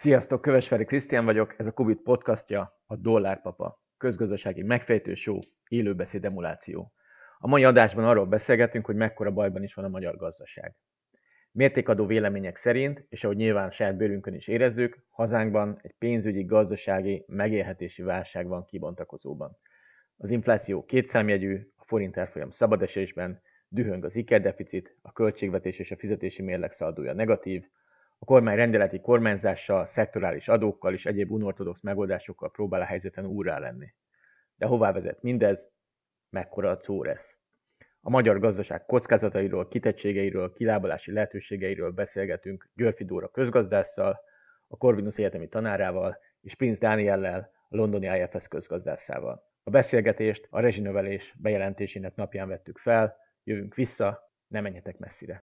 Sziasztok, Kövesferi Krisztián vagyok, ez a Kubit podcastja, a Dollárpapa, közgazdasági megfejtő show, élőbeszéd emuláció. A mai adásban arról beszélgetünk, hogy mekkora bajban is van a magyar gazdaság. Mértékadó vélemények szerint, és ahogy nyilván saját bőrünkön is érezzük, hazánkban egy pénzügyi, gazdasági, megélhetési válság van kibontakozóban. Az infláció kétszámjegyű, a forint árfolyam szabadesésben, dühöng az ikerdeficit, a költségvetés és a fizetési mérleg szaldója negatív, a kormány rendeleti kormányzással, szektorális adókkal és egyéb unortodox megoldásokkal próbál a helyzeten úrrá lenni. De hová vezet mindez? Mekkora a córesz? A magyar gazdaság kockázatairól, kitettségeiről, kilábalási lehetőségeiről beszélgetünk Györfi Dóra közgazdásszal, a Corvinus Egyetemi tanárával és Prince Dániellel, a londoni IFS közgazdászával. A beszélgetést a rezsinövelés bejelentésének napján vettük fel, jövünk vissza, ne menjetek messzire.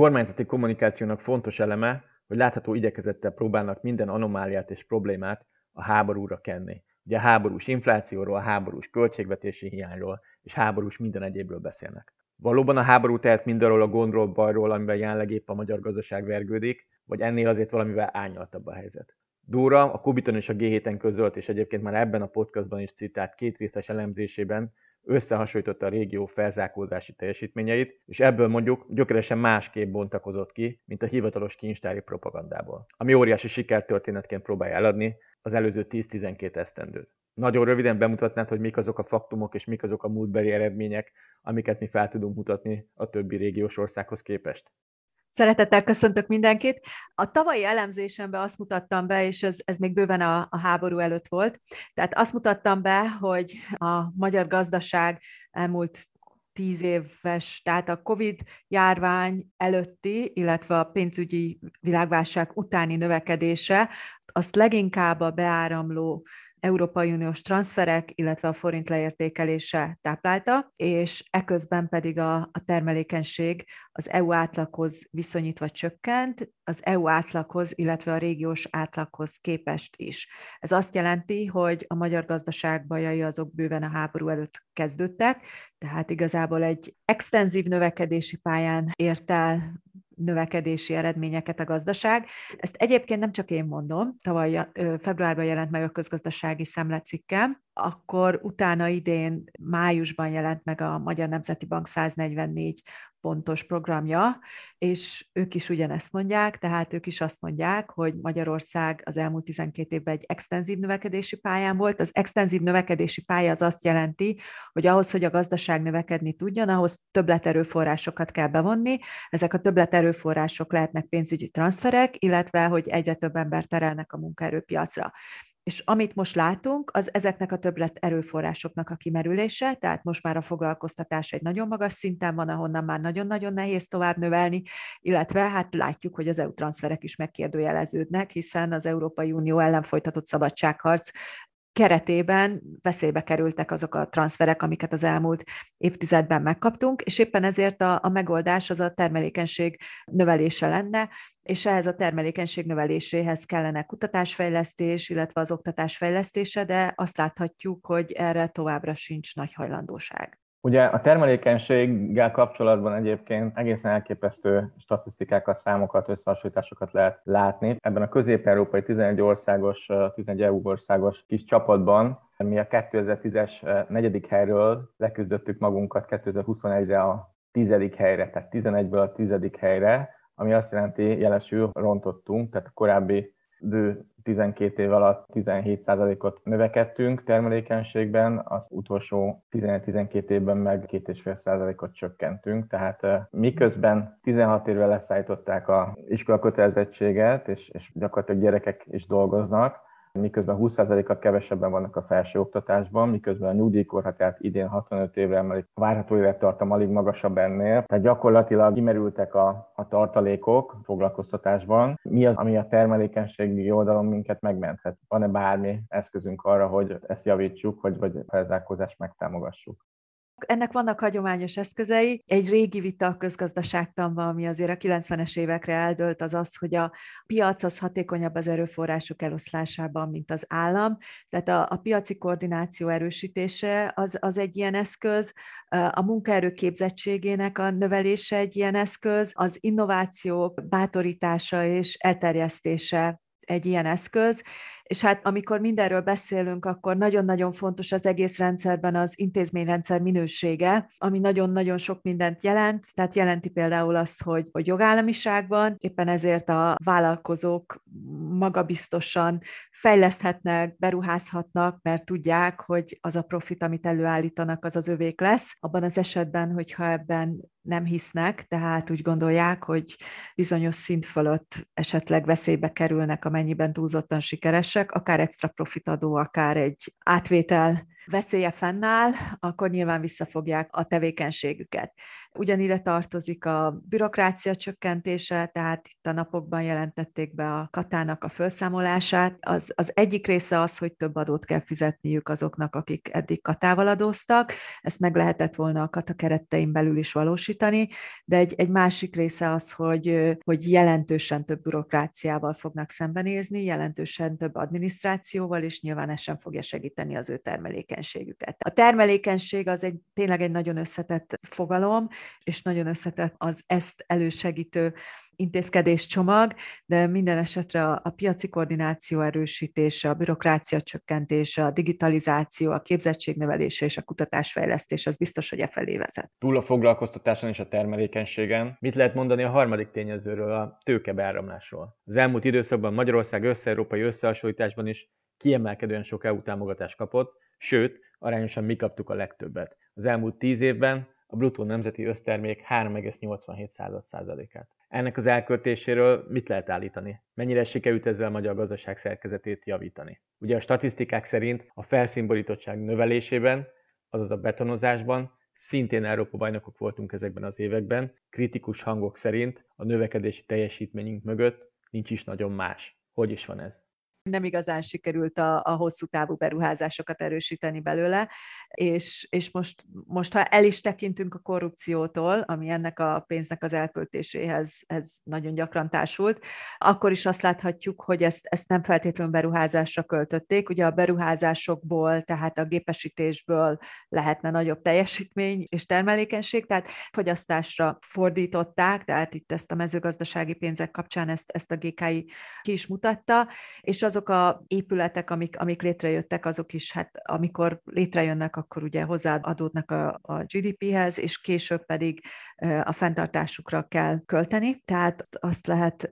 Kormányzati kommunikációnak fontos eleme, hogy látható igyekezettel próbálnak minden anomáliát és problémát a háborúra kenni. Ugye a háborús inflációról, a háborús költségvetési hiányról és háborús minden egyébről beszélnek. Valóban a háború tehet mindarról a gondról, bajról, amiben jelenleg épp a magyar gazdaság vergődik, vagy ennél azért valamivel árnyaltabb a helyzet. Dóra a Kubiton és a G7-en közölt, és egyébként már ebben a podcastban is citált két részes elemzésében összehasonlította a régió felzárkózási teljesítményeit, és ebből mondjuk gyökeresen másképp bontakozott ki, mint a hivatalos kincstári propagandából. Ami óriási sikertörténetként próbálja eladni az előző 10-12 esztendőt. Nagyon röviden bemutatnád, hogy mik azok a faktumok és mik azok a múltbeli eredmények, amiket mi fel tudunk mutatni a többi régiós országhoz képest. Szeretettel köszöntök mindenkit. A tavalyi elemzésemben azt mutattam be, és ez, ez még bőven a, a háború előtt volt, tehát azt mutattam be, hogy a magyar gazdaság elmúlt tíz éves, tehát a COVID járvány előtti, illetve a pénzügyi világválság utáni növekedése, azt leginkább a beáramló Európai Uniós transferek, illetve a forint leértékelése táplálta, és eközben pedig a, a termelékenység az EU átlaghoz viszonyítva csökkent, az EU átlaghoz, illetve a régiós átlaghoz képest is. Ez azt jelenti, hogy a magyar gazdaság bajai azok bőven a háború előtt kezdődtek, tehát igazából egy extenzív növekedési pályán ért el növekedési eredményeket a gazdaság. Ezt egyébként nem csak én mondom, tavaly februárban jelent meg a közgazdasági szemlecikkem, akkor utána idén májusban jelent meg a Magyar Nemzeti Bank 144 pontos programja, és ők is ugyanezt mondják, tehát ők is azt mondják, hogy Magyarország az elmúlt 12 évben egy extenzív növekedési pályán volt. Az extenzív növekedési pálya az azt jelenti, hogy ahhoz, hogy a gazdaság növekedni tudjon, ahhoz többleterőforrásokat kell bevonni. Ezek a többleterőforrások lehetnek pénzügyi transferek, illetve hogy egyre több ember terelnek a munkaerőpiacra. És amit most látunk, az ezeknek a többlet erőforrásoknak a kimerülése, tehát most már a foglalkoztatás egy nagyon magas szinten van, ahonnan már nagyon-nagyon nehéz tovább növelni, illetve hát látjuk, hogy az EU transferek is megkérdőjeleződnek, hiszen az Európai Unió ellen folytatott szabadságharc keretében veszélybe kerültek azok a transferek, amiket az elmúlt évtizedben megkaptunk, és éppen ezért a, a megoldás az a termelékenység növelése lenne, és ehhez a termelékenység növeléséhez kellene kutatásfejlesztés, illetve az oktatás fejlesztése, de azt láthatjuk, hogy erre továbbra sincs nagy hajlandóság. Ugye a termelékenységgel kapcsolatban egyébként egészen elképesztő statisztikákat, számokat, összehasonlításokat lehet látni. Ebben a közép-európai 11 országos, 11 EU országos kis csapatban mi a 2010-es negyedik helyről leküzdöttük magunkat 2021-re a tizedik helyre, tehát 11-ből a tizedik helyre, ami azt jelenti, jelesül rontottunk, tehát a korábbi bő 12 év alatt 17%-ot növekedtünk termelékenységben, az utolsó 11-12 évben meg 2,5%-ot csökkentünk, tehát miközben 16 évvel leszállították a iskola kötelezettséget, és, és gyakorlatilag gyerekek is dolgoznak, miközben 20%-kal kevesebben vannak a felsőoktatásban, miközben a nyugdíjkorhatárt idén 65 évre emelik, a várható élettartam alig magasabb ennél, tehát gyakorlatilag kimerültek a, a tartalékok foglalkoztatásban. Mi az, ami a termelékenységi oldalon minket megmenthet? Van-e bármi eszközünk arra, hogy ezt javítsuk, vagy, vagy felzárkózást megtámogassuk? Ennek vannak hagyományos eszközei. Egy régi vita a közgazdaságtanban, ami azért a 90-es évekre eldőlt, az az, hogy a piac az hatékonyabb az erőforrások eloszlásában, mint az állam. Tehát a, a piaci koordináció erősítése az, az egy ilyen eszköz, a munkaerő képzettségének a növelése egy ilyen eszköz, az innováció bátorítása és elterjesztése egy ilyen eszköz, és hát amikor mindenről beszélünk, akkor nagyon-nagyon fontos az egész rendszerben az intézményrendszer minősége, ami nagyon-nagyon sok mindent jelent, tehát jelenti például azt, hogy, hogy jogállamiság van, éppen ezért a vállalkozók magabiztosan fejleszthetnek, beruházhatnak, mert tudják, hogy az a profit, amit előállítanak, az az övék lesz. Abban az esetben, hogyha ebben nem hisznek, tehát úgy gondolják, hogy bizonyos szint fölött esetleg veszélybe kerülnek, amennyiben túlzottan sikeresek, akár extra profitadó, akár egy átvétel veszélye fennáll, akkor nyilván visszafogják a tevékenységüket. Ugyanide tartozik a bürokrácia csökkentése, tehát itt a napokban jelentették be a katának a felszámolását. Az, az egyik része az, hogy több adót kell fizetniük azoknak, akik eddig katával adóztak. Ezt meg lehetett volna a kata kerettein belül is valósítani, de egy, egy másik része az, hogy, hogy jelentősen több bürokráciával fognak szembenézni, jelentősen több adminisztrációval, és nyilván ez sem fogja segíteni az ő termelékenységüket. A termelékenység az egy tényleg egy nagyon összetett fogalom, és nagyon összetett az ezt elősegítő intézkedéscsomag, de minden esetre a, a piaci koordináció erősítése, a bürokrácia csökkentése, a digitalizáció, a képzettségnövelése és a kutatásfejlesztés az biztos, hogy e felé vezet. Túl a foglalkoztatáson és a termelékenységen, mit lehet mondani a harmadik tényezőről, a tőkebeáramlásról? Az elmúlt időszakban Magyarország össze-európai összehasonlításban is kiemelkedően sok EU támogatást kapott, sőt, arányosan mi kaptuk a legtöbbet. Az elmúlt tíz évben a bruttó nemzeti össztermék 3,87%-át. Ennek az elköltéséről mit lehet állítani? Mennyire sikerült ezzel a magyar gazdaság szerkezetét javítani? Ugye a statisztikák szerint a felszínborítottság növelésében, azaz a betonozásban szintén Európa bajnokok voltunk ezekben az években. Kritikus hangok szerint a növekedési teljesítményünk mögött nincs is nagyon más. Hogy is van ez? Nem igazán sikerült a, a hosszú távú beruházásokat erősíteni belőle, és, és most, most, ha el is tekintünk a korrupciótól, ami ennek a pénznek az elköltéséhez ez nagyon gyakran társult, akkor is azt láthatjuk, hogy ezt, ezt nem feltétlenül beruházásra költötték. Ugye a beruházásokból, tehát a gépesítésből lehetne nagyobb teljesítmény és termelékenység, tehát fogyasztásra fordították, tehát itt ezt a mezőgazdasági pénzek kapcsán ezt, ezt a GKI ki is mutatta, és azok a épületek, amik, amik létrejöttek, azok is, hát amikor létrejönnek, akkor ugye hozzáadódnak a, a GDP-hez, és később pedig a fenntartásukra kell költeni. Tehát azt lehet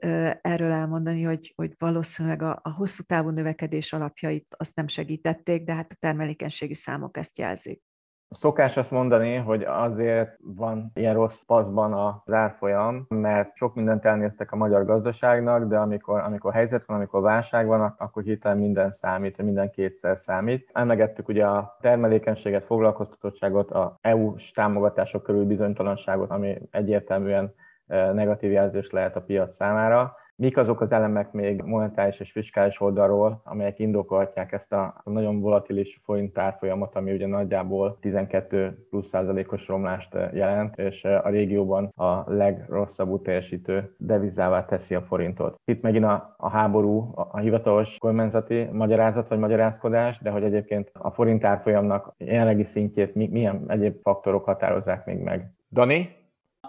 erről elmondani, hogy, hogy valószínűleg a, a hosszú távú növekedés alapjait azt nem segítették, de hát a termelékenységi számok ezt jelzik. Szokás azt mondani, hogy azért van ilyen rossz paszban az árfolyam, mert sok mindent elnéztek a magyar gazdaságnak, de amikor, amikor helyzet van, amikor válság van, akkor hirtelen minden számít, minden kétszer számít. Emlegettük ugye a termelékenységet, foglalkoztatottságot, a EU-s támogatások körül bizonytalanságot, ami egyértelműen eh, negatív jelzés lehet a piac számára. Mik azok az elemek még monetáris és fiskális oldalról, amelyek indokolhatják ezt a nagyon volatilis forint árfolyamot, ami ugye nagyjából 12 plusz százalékos romlást jelent, és eh, a régióban a legrosszabbul teljesítő devizává teszi a forintot. Itt megint a, a háború, a, a hivatalos kormányzati magyarázat vagy magyarázkodás, de hogy egyébként a forint árfolyamnak jelenlegi szintjét milyen egyéb faktorok határozzák még meg. Dani,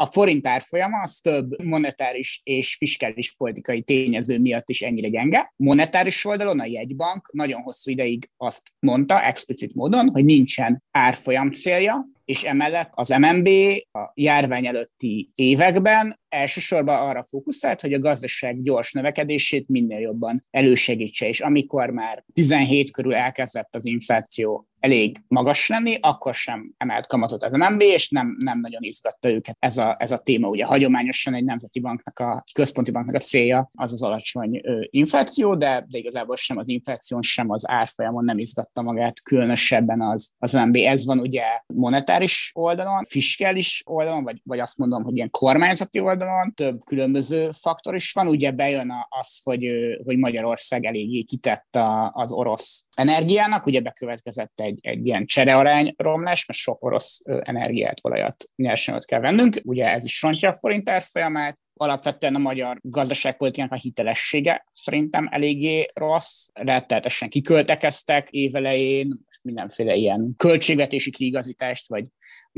a forint árfolyama az több monetáris és fiskális politikai tényező miatt is ennyire gyenge. Monetáris oldalon a jegybank nagyon hosszú ideig azt mondta explicit módon, hogy nincsen árfolyam célja, és emellett az MNB a járvány előtti években elsősorban arra fókuszált, hogy a gazdaság gyors növekedését minél jobban elősegítse, és amikor már 17 körül elkezdett az infláció elég magas lenni, akkor sem emelt kamatot az MNB, és nem, nem nagyon izgatta őket ez a, ez a téma. Ugye hagyományosan egy nemzeti banknak, a központi banknak a célja az az alacsony ö, infláció, de, de igazából sem az infláción, sem az árfolyamon nem izgatta magát különösebben az, az MNB. Ez van ugye monetáris oldalon, fiskális oldalon, vagy, vagy azt mondom, hogy ilyen kormányzati oldalon, oldalon, több különböző faktor is van. Ugye bejön az, hogy, hogy Magyarország eléggé kitett az orosz energiának, ugye bekövetkezett egy, egy ilyen cserearány romlás, mert sok orosz energiát, olajat, nyersanyagot kell vennünk, ugye ez is rontja a forint árfolyamát, alapvetően a magyar gazdaságpolitikának a hitelessége szerintem eléggé rossz, rettenetesen kiköltekeztek évelején, mindenféle ilyen költségvetési kiigazítást, vagy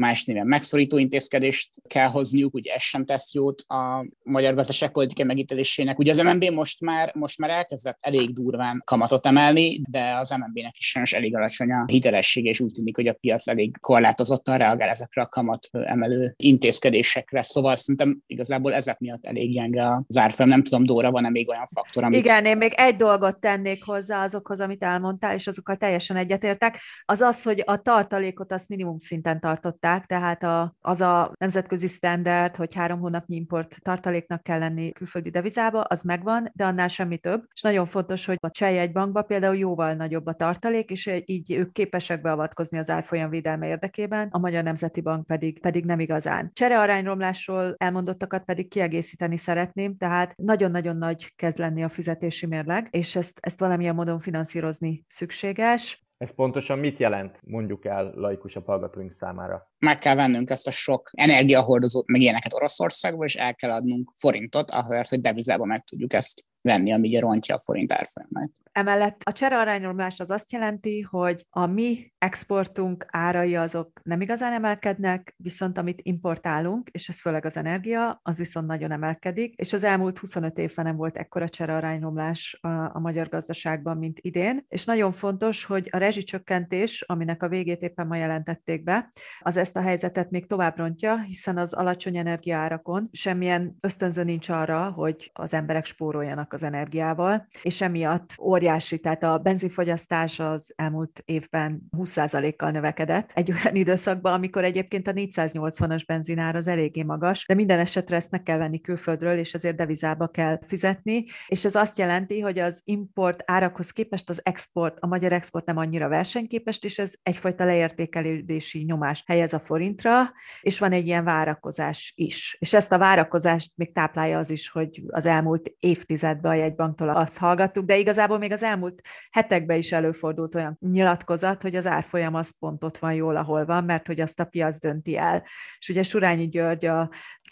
más néven megszorító intézkedést kell hozniuk, ugye ez sem tesz jót a magyar gazdaságpolitikai megítélésének. Ugye az MNB most már, most már elkezdett elég durván kamatot emelni, de az MNB-nek is sajnos elég alacsony a hitelessége, és úgy tűnik, hogy a piac elég korlátozottan reagál ezekre a kamat emelő intézkedésekre. Szóval szerintem igazából ezek miatt elég gyenge az árfolyam. Nem tudom, Dóra, van-e még olyan faktor, amit... Igen, én még egy dolgot tennék hozzá azokhoz, amit elmondtál, és azokkal teljesen egyetértek. Az az, hogy a tartalékot azt minimum szinten tartották, tehát a, az a nemzetközi standard, hogy három hónapnyi import tartaléknak kell lenni külföldi devizába, az megvan, de annál semmi több. És nagyon fontos, hogy a cseh bankban például jóval nagyobb a tartalék, és így ők képesek beavatkozni az árfolyam védelme érdekében, a Magyar Nemzeti Bank pedig, pedig nem igazán. Cserearányromlásról elmondottakat pedig kiegészíteni szeretném, tehát nagyon-nagyon nagy kezd lenni a fizetési mérleg, és ezt, ezt valamilyen módon finanszírozni szükséges. Ez pontosan mit jelent, mondjuk el laikusabb hallgatóink számára? Meg kell vennünk ezt a sok energiahordozót, meg ilyeneket Oroszországból, és el kell adnunk forintot, ahhoz, hogy devizába meg tudjuk ezt venni, ami ugye rontja a forint árfolyamát. Emellett a cserearányromlás az azt jelenti, hogy a mi exportunk árai azok nem igazán emelkednek, viszont amit importálunk, és ez főleg az energia, az viszont nagyon emelkedik, és az elmúlt 25 évben nem volt ekkora cserearányromlás a, a magyar gazdaságban, mint idén, és nagyon fontos, hogy a rezsicsökkentés, aminek a végét éppen ma jelentették be, az ezt a helyzetet még tovább rontja, hiszen az alacsony energiaárakon semmilyen ösztönző nincs arra, hogy az emberek spóroljanak az energiával, és emiatt óriási, tehát a benzinfogyasztás az elmúlt évben 20%-kal növekedett egy olyan időszakban, amikor egyébként a 480-as benzinár az eléggé magas, de minden esetre ezt meg kell venni külföldről, és ezért devizába kell fizetni, és ez azt jelenti, hogy az import árakhoz képest az export, a magyar export nem annyira versenyképes, és ez egyfajta leértékelődési nyomást helyez a forintra, és van egy ilyen várakozás is. És ezt a várakozást még táplálja az is, hogy az elmúlt évtizedben a jegybanktól azt hallgattuk, de igazából még az elmúlt hetekben is előfordult olyan nyilatkozat, hogy az árfolyam az pont ott van jól, ahol van, mert hogy azt a piac dönti el. És ugye Surányi György a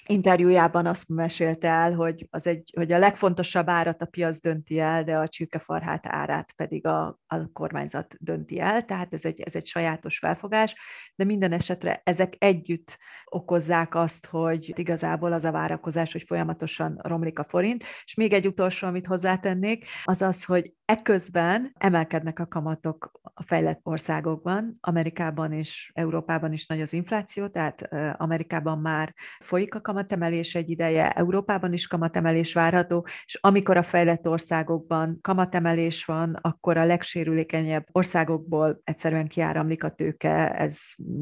interjújában azt mesélte el, hogy, az egy, hogy a legfontosabb árat a piac dönti el, de a csirkefarhát árát pedig a, a kormányzat dönti el, tehát ez egy, ez egy sajátos felfogás, de minden esetre ezek együtt okozzák azt, hogy igazából az a várakozás, hogy folyamatosan romlik a forint, és még egy utolsó, amit hozzátennék, az az, hogy Ekközben emelkednek a kamatok a fejlett országokban, Amerikában és Európában is nagy az infláció, tehát Amerikában már folyik a kamatemelés egy ideje, Európában is kamatemelés várható, és amikor a fejlett országokban kamatemelés van, akkor a legsérülékenyebb országokból egyszerűen kiáramlik a tőke, ez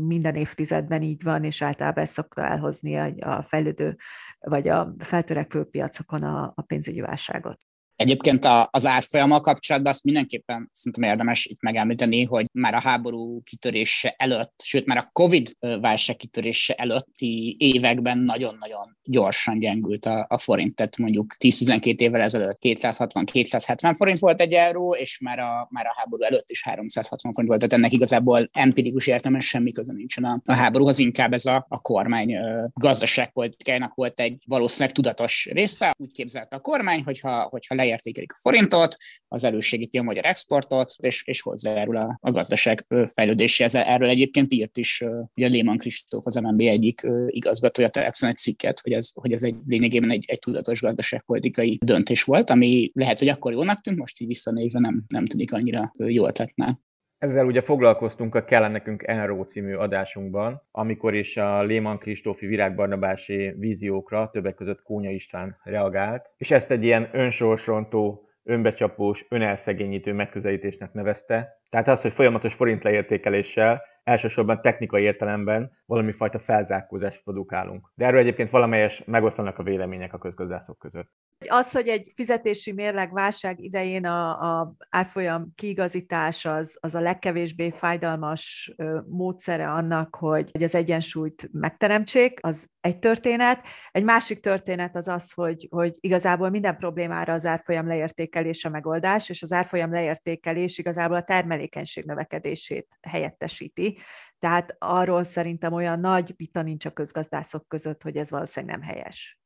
minden évtizedben így van, és általában ezt szokta elhozni a fejlődő vagy a feltörekvő piacokon a, a pénzügyi válságot. Egyébként a, az árfolyammal kapcsolatban azt mindenképpen szerintem érdemes itt megemlíteni, hogy már a háború kitörése előtt, sőt már a Covid válság kitörése előtti években nagyon-nagyon gyorsan gyengült a, a forint. Tehát mondjuk 10-12 évvel ezelőtt 260-270 forint volt egy euró, és már a, már a háború előtt is 360 forint volt. Tehát ennek igazából empirikus értelme semmi köze nincsen a, a háborúhoz, inkább ez a, a kormány gazdaságpolitikájának volt egy valószínűleg tudatos része. Úgy képzelte a kormány, hogyha, hogyha leértékelik a forintot, az elősegíti a magyar exportot, és, és hozzájárul a, a gazdaság fejlődéséhez. Erről egyébként írt is ugye Lehmann Kristóf, az MNB egyik igazgatója Telexon egy cikket, hogy ez, hogy ez egy lényegében egy, egy tudatos gazdaságpolitikai döntés volt, ami lehet, hogy akkor jónak tűnt, most így visszanézve nem, nem tűnik annyira jó ötletnek. Ezzel ugye foglalkoztunk a Kell nekünk Enró című adásunkban, amikor is a Léman Kristófi virágbarnabási víziókra többek között Kónya István reagált, és ezt egy ilyen önsorsrontó, önbecsapós, önelszegényítő megközelítésnek nevezte. Tehát az, hogy folyamatos forint leértékeléssel elsősorban technikai értelemben valami fajta felzárkózást produkálunk. De erről egyébként valamelyes megosztanak a vélemények a közgazdászok között. Az, hogy egy fizetési mérleg válság idején a, a árfolyam kiigazítás az, az a legkevésbé fájdalmas módszere annak, hogy, hogy az egyensúlyt megteremtsék, az egy történet. Egy másik történet az az, hogy, hogy igazából minden problémára az árfolyam leértékelés a megoldás, és az árfolyam leértékelés igazából a termelékenység növekedését helyettesíti. Tehát arról szerintem olyan nagy vita nincs a közgazdászok között, hogy ez valószínűleg nem helyes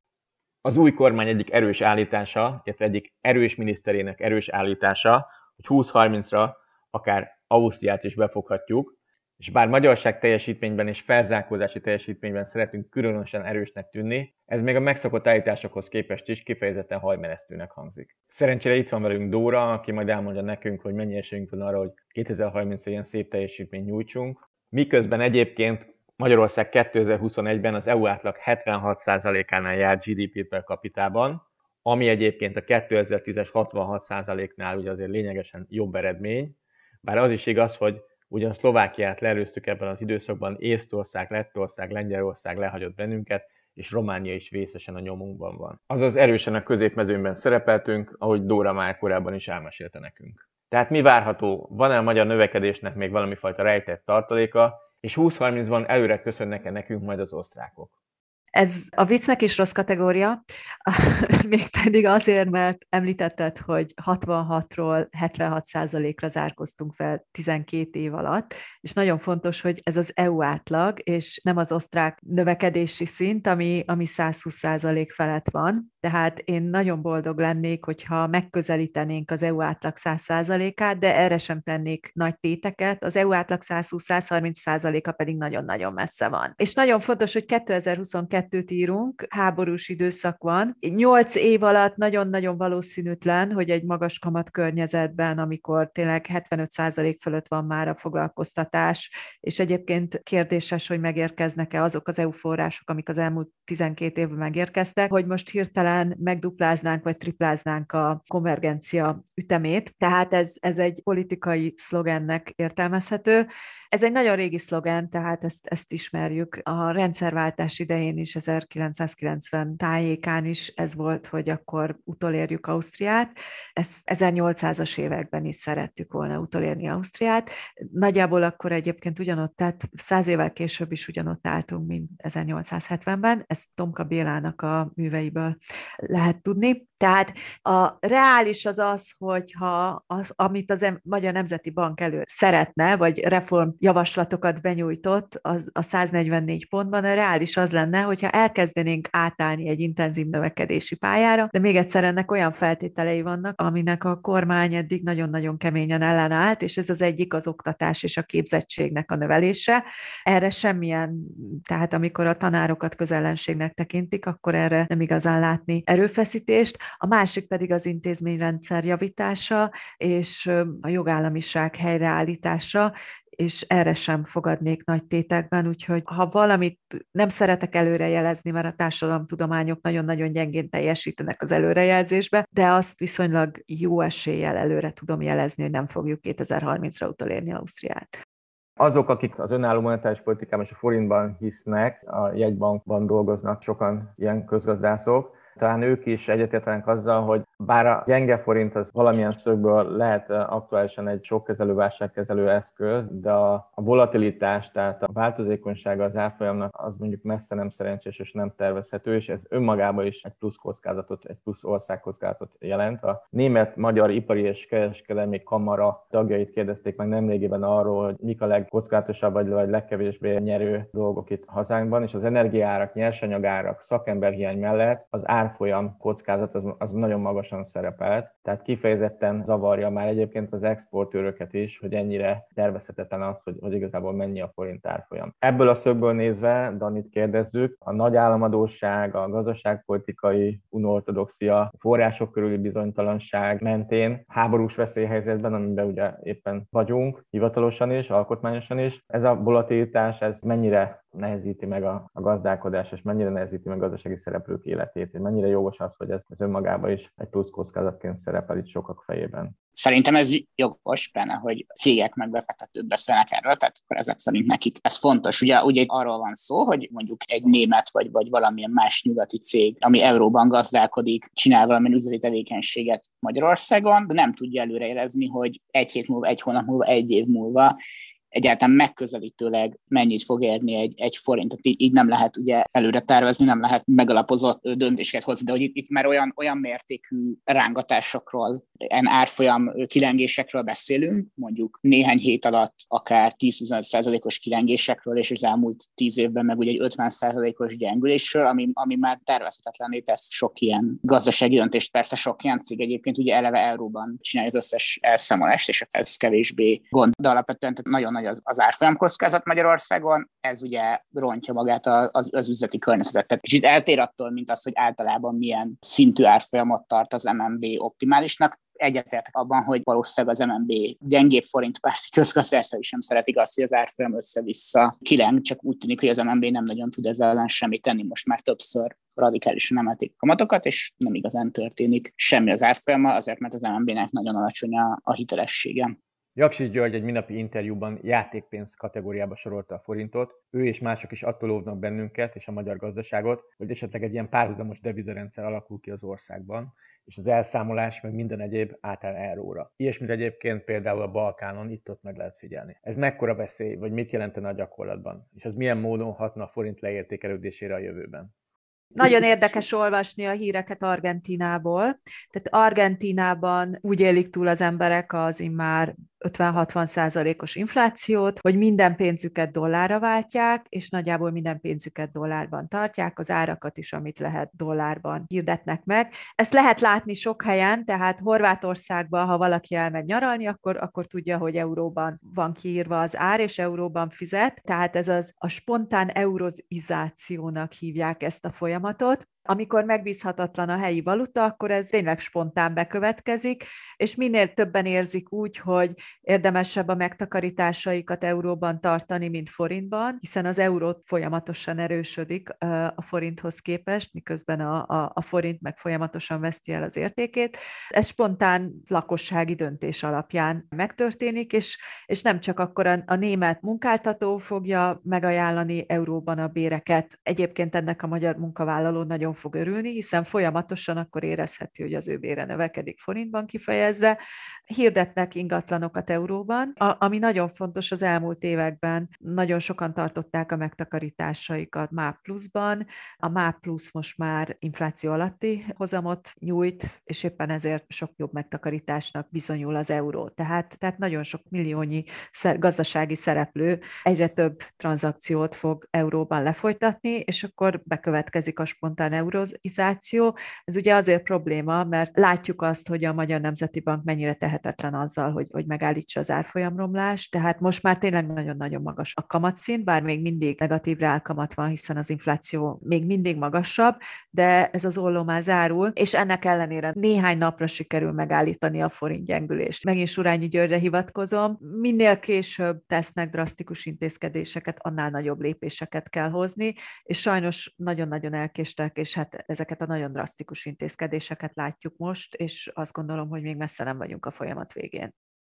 az új kormány egyik erős állítása, illetve egyik erős miniszterének erős állítása, hogy 20-30-ra akár Ausztriát is befoghatjuk, és bár magyarság teljesítményben és felzárkózási teljesítményben szeretünk különösen erősnek tűnni, ez még a megszokott állításokhoz képest is kifejezetten hajmeresztőnek hangzik. Szerencsére itt van velünk Dóra, aki majd elmondja nekünk, hogy mennyi esélyünk van arra, hogy 2030-ra ilyen szép teljesítményt nyújtsunk. Miközben egyébként Magyarország 2021-ben az EU átlag 76%-ánál jár GDP per kapitában, ami egyébként a 2010-es 66%-nál ugye azért lényegesen jobb eredmény, bár az is igaz, hogy ugyan Szlovákiát leerőztük ebben az időszakban, Észtország, Lettország, Lengyelország lehagyott bennünket, és Románia is vészesen a nyomunkban van. Azaz erősen a középmezőnyben szerepeltünk, ahogy Dóra már korábban is elmesélte nekünk. Tehát mi várható? Van-e a magyar növekedésnek még valami fajta rejtett tartaléka, és 20-30-ban előre köszönnek-e nekünk majd az osztrákok. Ez a viccnek is rossz kategória, mégpedig azért, mert említetted, hogy 66-ról 76%-ra zárkoztunk fel 12 év alatt, és nagyon fontos, hogy ez az EU átlag, és nem az osztrák növekedési szint, ami, ami 120% felett van. Tehát én nagyon boldog lennék, hogyha megközelítenénk az EU átlag 100%-át, de erre sem tennék nagy téteket. Az EU átlag 120-130%-a pedig nagyon-nagyon messze van. És nagyon fontos, hogy 2022 kettőt írunk, háborús időszak van. Nyolc év alatt nagyon-nagyon valószínűtlen, hogy egy magas kamat környezetben, amikor tényleg 75% fölött van már a foglalkoztatás, és egyébként kérdéses, hogy megérkeznek-e azok az EU források, amik az elmúlt 12 évben megérkeztek, hogy most hirtelen megdupláznánk vagy tripláznánk a konvergencia ütemét. Tehát ez, ez egy politikai szlogennek értelmezhető. Ez egy nagyon régi szlogen, tehát ezt, ezt ismerjük. A rendszerváltás idején is, 1990 tájékán is ez volt, hogy akkor utolérjük Ausztriát. Ezt 1800-as években is szerettük volna utolérni Ausztriát. Nagyjából akkor egyébként ugyanott, tehát száz évvel később is ugyanott álltunk, mint 1870-ben. Ezt Tomka Bélának a műveiből lehet tudni. Tehát a reális az az, hogyha az, amit az Magyar Nemzeti Bank elő szeretne, vagy reform javaslatokat benyújtott az, a 144 pontban, a reális az lenne, hogyha elkezdenénk átállni egy intenzív növekedési pályára, de még egyszer ennek olyan feltételei vannak, aminek a kormány eddig nagyon-nagyon keményen ellenállt, és ez az egyik az oktatás és a képzettségnek a növelése. Erre semmilyen, tehát amikor a tanárokat közellenségnek tekintik, akkor erre nem igazán látni erőfeszítést a másik pedig az intézményrendszer javítása és a jogállamiság helyreállítása, és erre sem fogadnék nagy tétekben, úgyhogy ha valamit nem szeretek előrejelezni, mert a társadalomtudományok nagyon-nagyon gyengén teljesítenek az előrejelzésbe, de azt viszonylag jó eséllyel előre tudom jelezni, hogy nem fogjuk 2030-ra utolérni Ausztriát. Azok, akik az önálló monetáris politikában és a forintban hisznek, a jegybankban dolgoznak sokan ilyen közgazdászok, talán ők is egyetértenek azzal, hogy bár a gyenge forint az valamilyen szögből lehet aktuálisan egy sokkezelő válságkezelő eszköz, de a, volatilitás, tehát a változékonysága az árfolyamnak az mondjuk messze nem szerencsés és nem tervezhető, és ez önmagában is egy plusz kockázatot, egy plusz országkockázatot jelent. A német-magyar ipari és kereskedelmi kamara tagjait kérdezték meg nemrégében arról, hogy mik a legkockázatosabb vagy, vagy legkevésbé nyerő dolgok itt hazánkban, és az energiárak, nyersanyagárak, szakemberhiány mellett az árfolyam kockázat az, az nagyon magas magasan szerepelt, tehát kifejezetten zavarja már egyébként az exportőröket is, hogy ennyire tervezhetetlen az, hogy, hogy igazából mennyi a forint árfolyam. Ebből a szögből nézve, Danit kérdezzük, a nagy államadóság, a gazdaságpolitikai unortodoxia, a források körüli bizonytalanság mentén háborús veszélyhelyzetben, amiben ugye éppen vagyunk, hivatalosan is, alkotmányosan is, ez a volatilitás, ez mennyire nehezíti meg a, a gazdálkodás, és mennyire nehezíti meg a gazdasági szereplők életét, és mennyire jogos az, hogy ez, ez önmagában is egy plusz kockázatként szerepel itt sokak fejében. Szerintem ez jogos benne, hogy cégek meg befektetők beszélnek erről, tehát akkor ezek szerint nekik ez fontos. Ugye, ugye arról van szó, hogy mondjuk egy német vagy, vagy valamilyen más nyugati cég, ami euróban gazdálkodik, csinál valamilyen üzleti tevékenységet Magyarországon, de nem tudja előrejelezni, hogy egy hét múlva, egy hónap múlva, egy év múlva egyáltalán megközelítőleg mennyit fog érni egy, egy forint. Tehát így nem lehet ugye előre tervezni, nem lehet megalapozott döntéseket hozni, de hogy itt, itt már olyan, olyan mértékű rángatásokról, en árfolyam kilengésekről beszélünk, mondjuk néhány hét alatt akár 10-15%-os kilengésekről, és az elmúlt 10 évben meg ugye egy 50%-os gyengülésről, ami, ami már tervezhetetlenné tesz sok ilyen gazdasági döntést. Persze sok ilyen cég egyébként ugye eleve euróban csinálja az összes elszámolást, és ez kevésbé gond, de alapvetően nagyon nagy az, az árfolyam kockázat Magyarországon, ez ugye rontja magát az, az üzleti környezetet. És itt eltér attól, mint az, hogy általában milyen szintű árfolyamot tart az MNB optimálisnak, egyetértek abban, hogy valószínűleg az MNB gyengébb forint párti közgazdászai sem szeretik azt, hogy az árfolyam össze-vissza kileng, csak úgy tűnik, hogy az MNB nem nagyon tud ezzel ellen semmit tenni. Most már többször radikálisan emelték kamatokat, és nem igazán történik semmi az árfolyama, azért mert az MNB-nek nagyon alacsony a, a hitelessége. Jaksis György egy minapi interjúban játékpénz kategóriába sorolta a forintot. Ő és mások is attól óvnak bennünket és a magyar gazdaságot, hogy esetleg egy ilyen párhuzamos devizarendszer alakul ki az országban, és az elszámolás, meg minden egyéb átáll euróra. Ilyesmit egyébként például a Balkánon itt-ott meg lehet figyelni. Ez mekkora veszély, vagy mit jelentene a gyakorlatban? És az milyen módon hatna a forint leértékelődésére a jövőben? Nagyon érdekes olvasni a híreket Argentinából. Tehát Argentinában úgy élik túl az emberek az immár 50-60 százalékos inflációt, hogy minden pénzüket dollárra váltják, és nagyjából minden pénzüket dollárban tartják, az árakat is, amit lehet dollárban hirdetnek meg. Ezt lehet látni sok helyen, tehát Horvátországban, ha valaki elmegy nyaralni, akkor, akkor tudja, hogy euróban van kiírva az ár, és euróban fizet, tehát ez az a spontán eurozizációnak hívják ezt a folyamatot. Amikor megbízhatatlan a helyi valuta, akkor ez tényleg spontán bekövetkezik, és minél többen érzik úgy, hogy érdemesebb a megtakarításaikat euróban tartani, mint forintban, hiszen az euró folyamatosan erősödik a forinthoz képest, miközben a, a, a forint meg folyamatosan veszti el az értékét. Ez spontán lakossági döntés alapján megtörténik, és, és nem csak akkor a, a német munkáltató fogja megajánlani euróban a béreket. Egyébként ennek a magyar munkavállaló nagyon fog örülni, hiszen folyamatosan akkor érezheti, hogy az ő bére növekedik forintban kifejezve. Hirdetnek ingatlanokat euróban, ami nagyon fontos az elmúlt években. Nagyon sokan tartották a megtakarításaikat MÁP pluszban. A MÁP plusz most már infláció alatti hozamot nyújt, és éppen ezért sok jobb megtakarításnak bizonyul az euró. Tehát, tehát nagyon sok milliónyi gazdasági szereplő egyre több tranzakciót fog euróban lefolytatni, és akkor bekövetkezik a spontán euroizáció. Ez ugye azért probléma, mert látjuk azt, hogy a Magyar Nemzeti Bank mennyire tehetetlen azzal, hogy, hogy megállítsa az árfolyamromlást, tehát most már tényleg nagyon-nagyon magas a kamatszint, bár még mindig negatív reálkamat van, hiszen az infláció még mindig magasabb, de ez az olló már zárul, és ennek ellenére néhány napra sikerül megállítani a forint gyengülést. Megint Surányi Györgyre hivatkozom, minél később tesznek drasztikus intézkedéseket, annál nagyobb lépéseket kell hozni, és sajnos nagyon-nagyon elkéstek, és és hát ezeket a nagyon drasztikus intézkedéseket látjuk most, és azt gondolom, hogy még messze nem vagyunk a folyamat végén.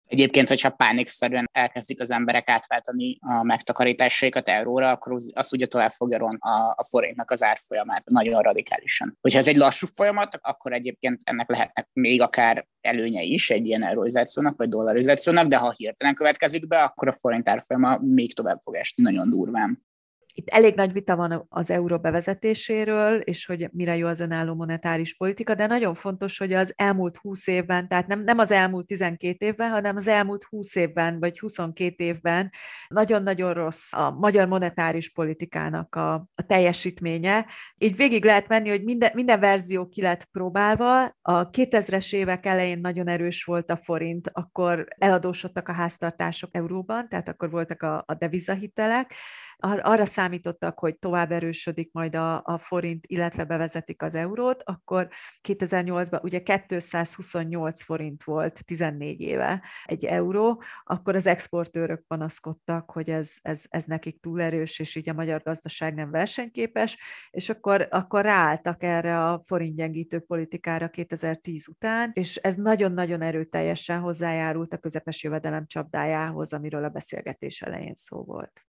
Egyébként, hogyha pánikszerűen elkezdik az emberek átváltani a megtakarításaikat euróra, akkor az ugye tovább fogja ron a, a forintnak az árfolyamát nagyon radikálisan. Hogyha ez egy lassú folyamat, akkor egyébként ennek lehetnek még akár előnyei is egy ilyen euróizációnak vagy dollarizációnak, de ha hirtelen következik be, akkor a forint árfolyama még tovább fog esni nagyon durván. Itt elég nagy vita van az euró bevezetéséről, és hogy mire jó az önálló monetáris politika, de nagyon fontos, hogy az elmúlt 20 évben, tehát nem, nem az elmúlt 12 évben, hanem az elmúlt 20 évben, vagy 22 évben nagyon-nagyon rossz a magyar monetáris politikának a, a teljesítménye. Így végig lehet menni, hogy minden, minden verzió ki lett próbálva. A 2000-es évek elején nagyon erős volt a forint, akkor eladósodtak a háztartások euróban, tehát akkor voltak a, a devizahitelek. Ar- arra számítottak, hogy tovább erősödik majd a, a forint, illetve bevezetik az eurót, akkor 2008-ban ugye 228 forint volt 14 éve egy euró, akkor az exportőrök panaszkodtak, hogy ez, ez, ez nekik túl erős, és így a magyar gazdaság nem versenyképes, és akkor, akkor ráálltak erre a forintgyengítő politikára 2010 után, és ez nagyon-nagyon erőteljesen hozzájárult a közepes jövedelem csapdájához, amiről a beszélgetés elején szó volt.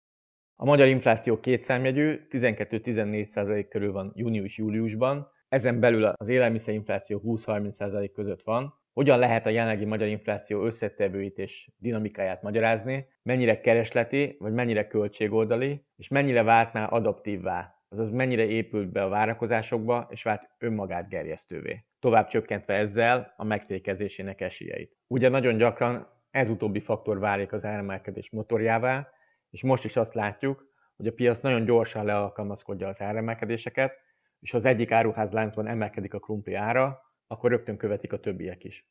A magyar infláció kétszámjegyű, 12-14% körül van június-júliusban, ezen belül az élelmiszerinfláció 20-30% között van. Hogyan lehet a jelenlegi magyar infláció összetevőit és dinamikáját magyarázni, mennyire keresleti, vagy mennyire költségoldali, és mennyire váltná adaptívvá, azaz mennyire épült be a várakozásokba, és vált önmagát gerjesztővé, tovább csökkentve ezzel a megfékezésének esélyeit. Ugye nagyon gyakran ez utóbbi faktor válik az áremelkedés motorjává, és most is azt látjuk, hogy a piac nagyon gyorsan lealkalmazkodja az áremelkedéseket, és ha az egyik áruházláncban emelkedik a krumpli ára, akkor rögtön követik a többiek is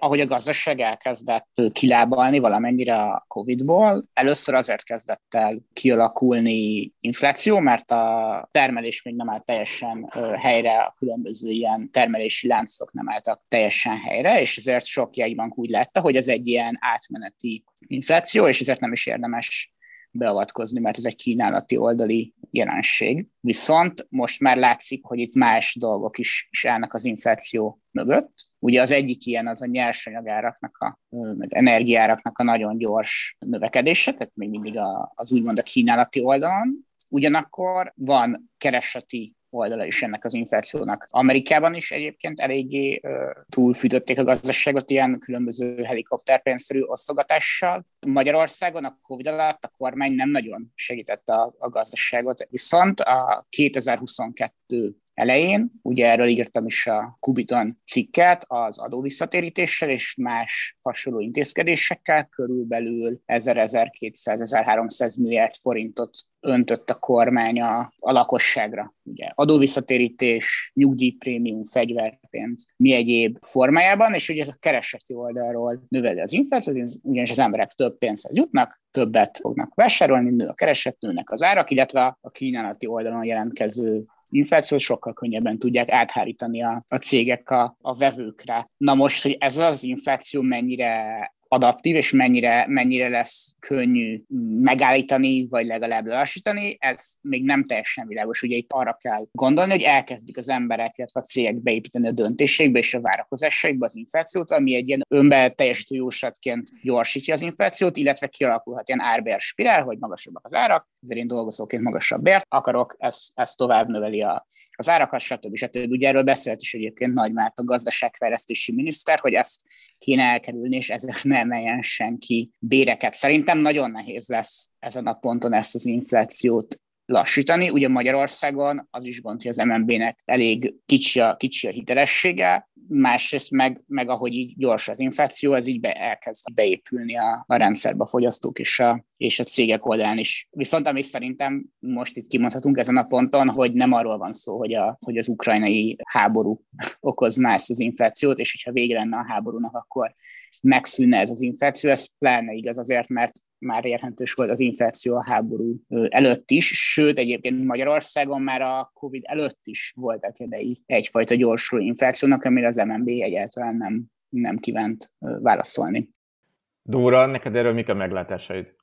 ahogy a gazdaság elkezdett kilábalni valamennyire a Covid-ból, először azért kezdett el kialakulni infláció, mert a termelés még nem állt teljesen helyre, a különböző ilyen termelési láncok nem álltak teljesen helyre, és ezért sok jegybank úgy látta, hogy ez egy ilyen átmeneti infláció, és ezért nem is érdemes beavatkozni, mert ez egy kínálati oldali jelenség. Viszont most már látszik, hogy itt más dolgok is, is állnak az infláció mögött. Ugye az egyik ilyen az a nyersanyagáraknak, a, meg energiáraknak a nagyon gyors növekedése, tehát még mindig a, az úgymond a kínálati oldalon. Ugyanakkor van kereseti oldala is ennek az inflációnak. Amerikában is egyébként eléggé túlfűtötték a gazdaságot ilyen különböző helikopterpénzszerű osztogatással. Magyarországon a Covid alatt a kormány nem nagyon segítette a, a gazdaságot, viszont a 2022 elején. Ugye erről írtam is a Kubiton cikket az adóvisszatérítéssel és más hasonló intézkedésekkel, körülbelül 1000-1200-1300 milliárd forintot öntött a kormány a, a lakosságra. Ugye adóvisszatérítés, nyugdíjprémium, fegyverpénz, mi egyéb formájában, és ugye ez a kereseti oldalról növeli az inflációt, ugyanis az emberek több pénzhez jutnak, többet fognak vásárolni, nő a kereset, nőnek az árak, illetve a kínálati oldalon jelentkező inflációt sokkal könnyebben tudják áthárítani a, a cégek a, a vevőkre. Na most, hogy ez az infláció mennyire adaptív, és mennyire, mennyire lesz könnyű megállítani, vagy legalább lelassítani, ez még nem teljesen világos. Ugye itt arra kell gondolni, hogy elkezdik az emberek, illetve a cégek beépíteni a döntésekbe és a várakozásaikba az inflációt, ami egy ilyen önbe teljesítő jóslatként gyorsítja az inflációt, illetve kialakulhat ilyen árber spirál, hogy magasabbak az árak, ezért én dolgozóként magasabb bért akarok, ez, ez tovább növeli a, az árakat, stb. stb. Ugye erről beszélt is egyébként Nagy Márton gazdaságfejlesztési miniszter, hogy ezt kéne elkerülni, és ezért ne emeljen senki béreket. Szerintem nagyon nehéz lesz ezen a ponton ezt az inflációt lassítani. Ugye Magyarországon az is gond, hogy az MNB-nek elég kicsi a, kicsi a hitelessége, másrészt meg, meg ahogy így gyors az infláció, ez így be, elkezd beépülni a, a rendszerbe a fogyasztók és a, és a cégek oldalán is. Viszont amit szerintem most itt kimondhatunk ezen a ponton, hogy nem arról van szó, hogy, a, hogy az ukrajnai háború okozná ezt az inflációt, és hogyha vége lenne a háborúnak, akkor megszűnne ez az infláció, ez pláne igaz azért, mert már érhetős volt az infláció a háború előtt is, sőt egyébként Magyarországon már a Covid előtt is voltak idei egyfajta gyorsuló inflációnak, amire az MNB egyáltalán nem, nem kívánt válaszolni. Dóra, neked erről mik a meglátásaid?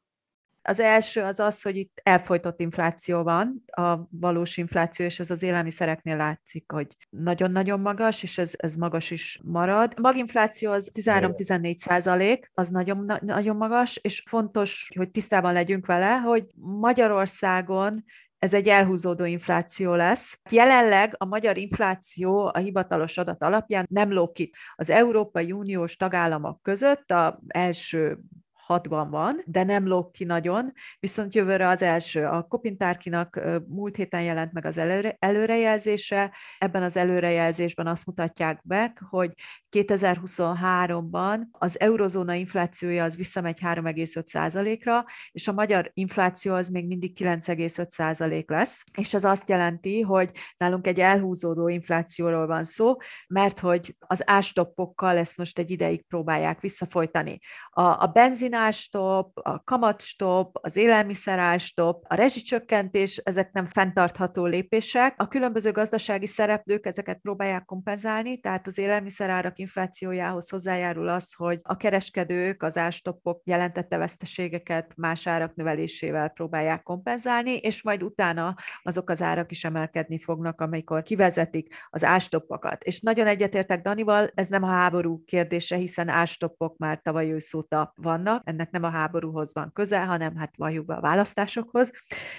Az első az az, hogy itt elfolytott infláció van, a valós infláció, és ez az élelmiszereknél látszik, hogy nagyon-nagyon magas, és ez, ez magas is marad. A maginfláció az 13-14 százalék, az nagyon, nagyon magas, és fontos, hogy tisztában legyünk vele, hogy Magyarországon ez egy elhúzódó infláció lesz. Jelenleg a magyar infláció a hivatalos adat alapján nem lók ki. Az Európai Uniós tagállamok között a első hatban van, de nem lóg ki nagyon, viszont jövőre az első. A Kopintárkinak múlt héten jelent meg az előre, előrejelzése, ebben az előrejelzésben azt mutatják be, hogy 2023-ban az eurozóna inflációja az visszamegy 3,5%-ra, és a magyar infláció az még mindig 9,5% lesz, és ez azt jelenti, hogy nálunk egy elhúzódó inflációról van szó, mert hogy az ástoppokkal ezt most egy ideig próbálják visszafolytani. A, a benzin benzinástop, a kamatstop, az élelmiszerástop, a rezsicsökkentés, ezek nem fenntartható lépések. A különböző gazdasági szereplők ezeket próbálják kompenzálni, tehát az élelmiszerárak inflációjához hozzájárul az, hogy a kereskedők az ástopok jelentette veszteségeket más árak növelésével próbálják kompenzálni, és majd utána azok az árak is emelkedni fognak, amikor kivezetik az ástoppokat. És nagyon egyetértek Danival, ez nem a háború kérdése, hiszen ástoppok már tavaly ősz óta vannak, ennek nem a háborúhoz van köze, hanem hát valljuk be a választásokhoz.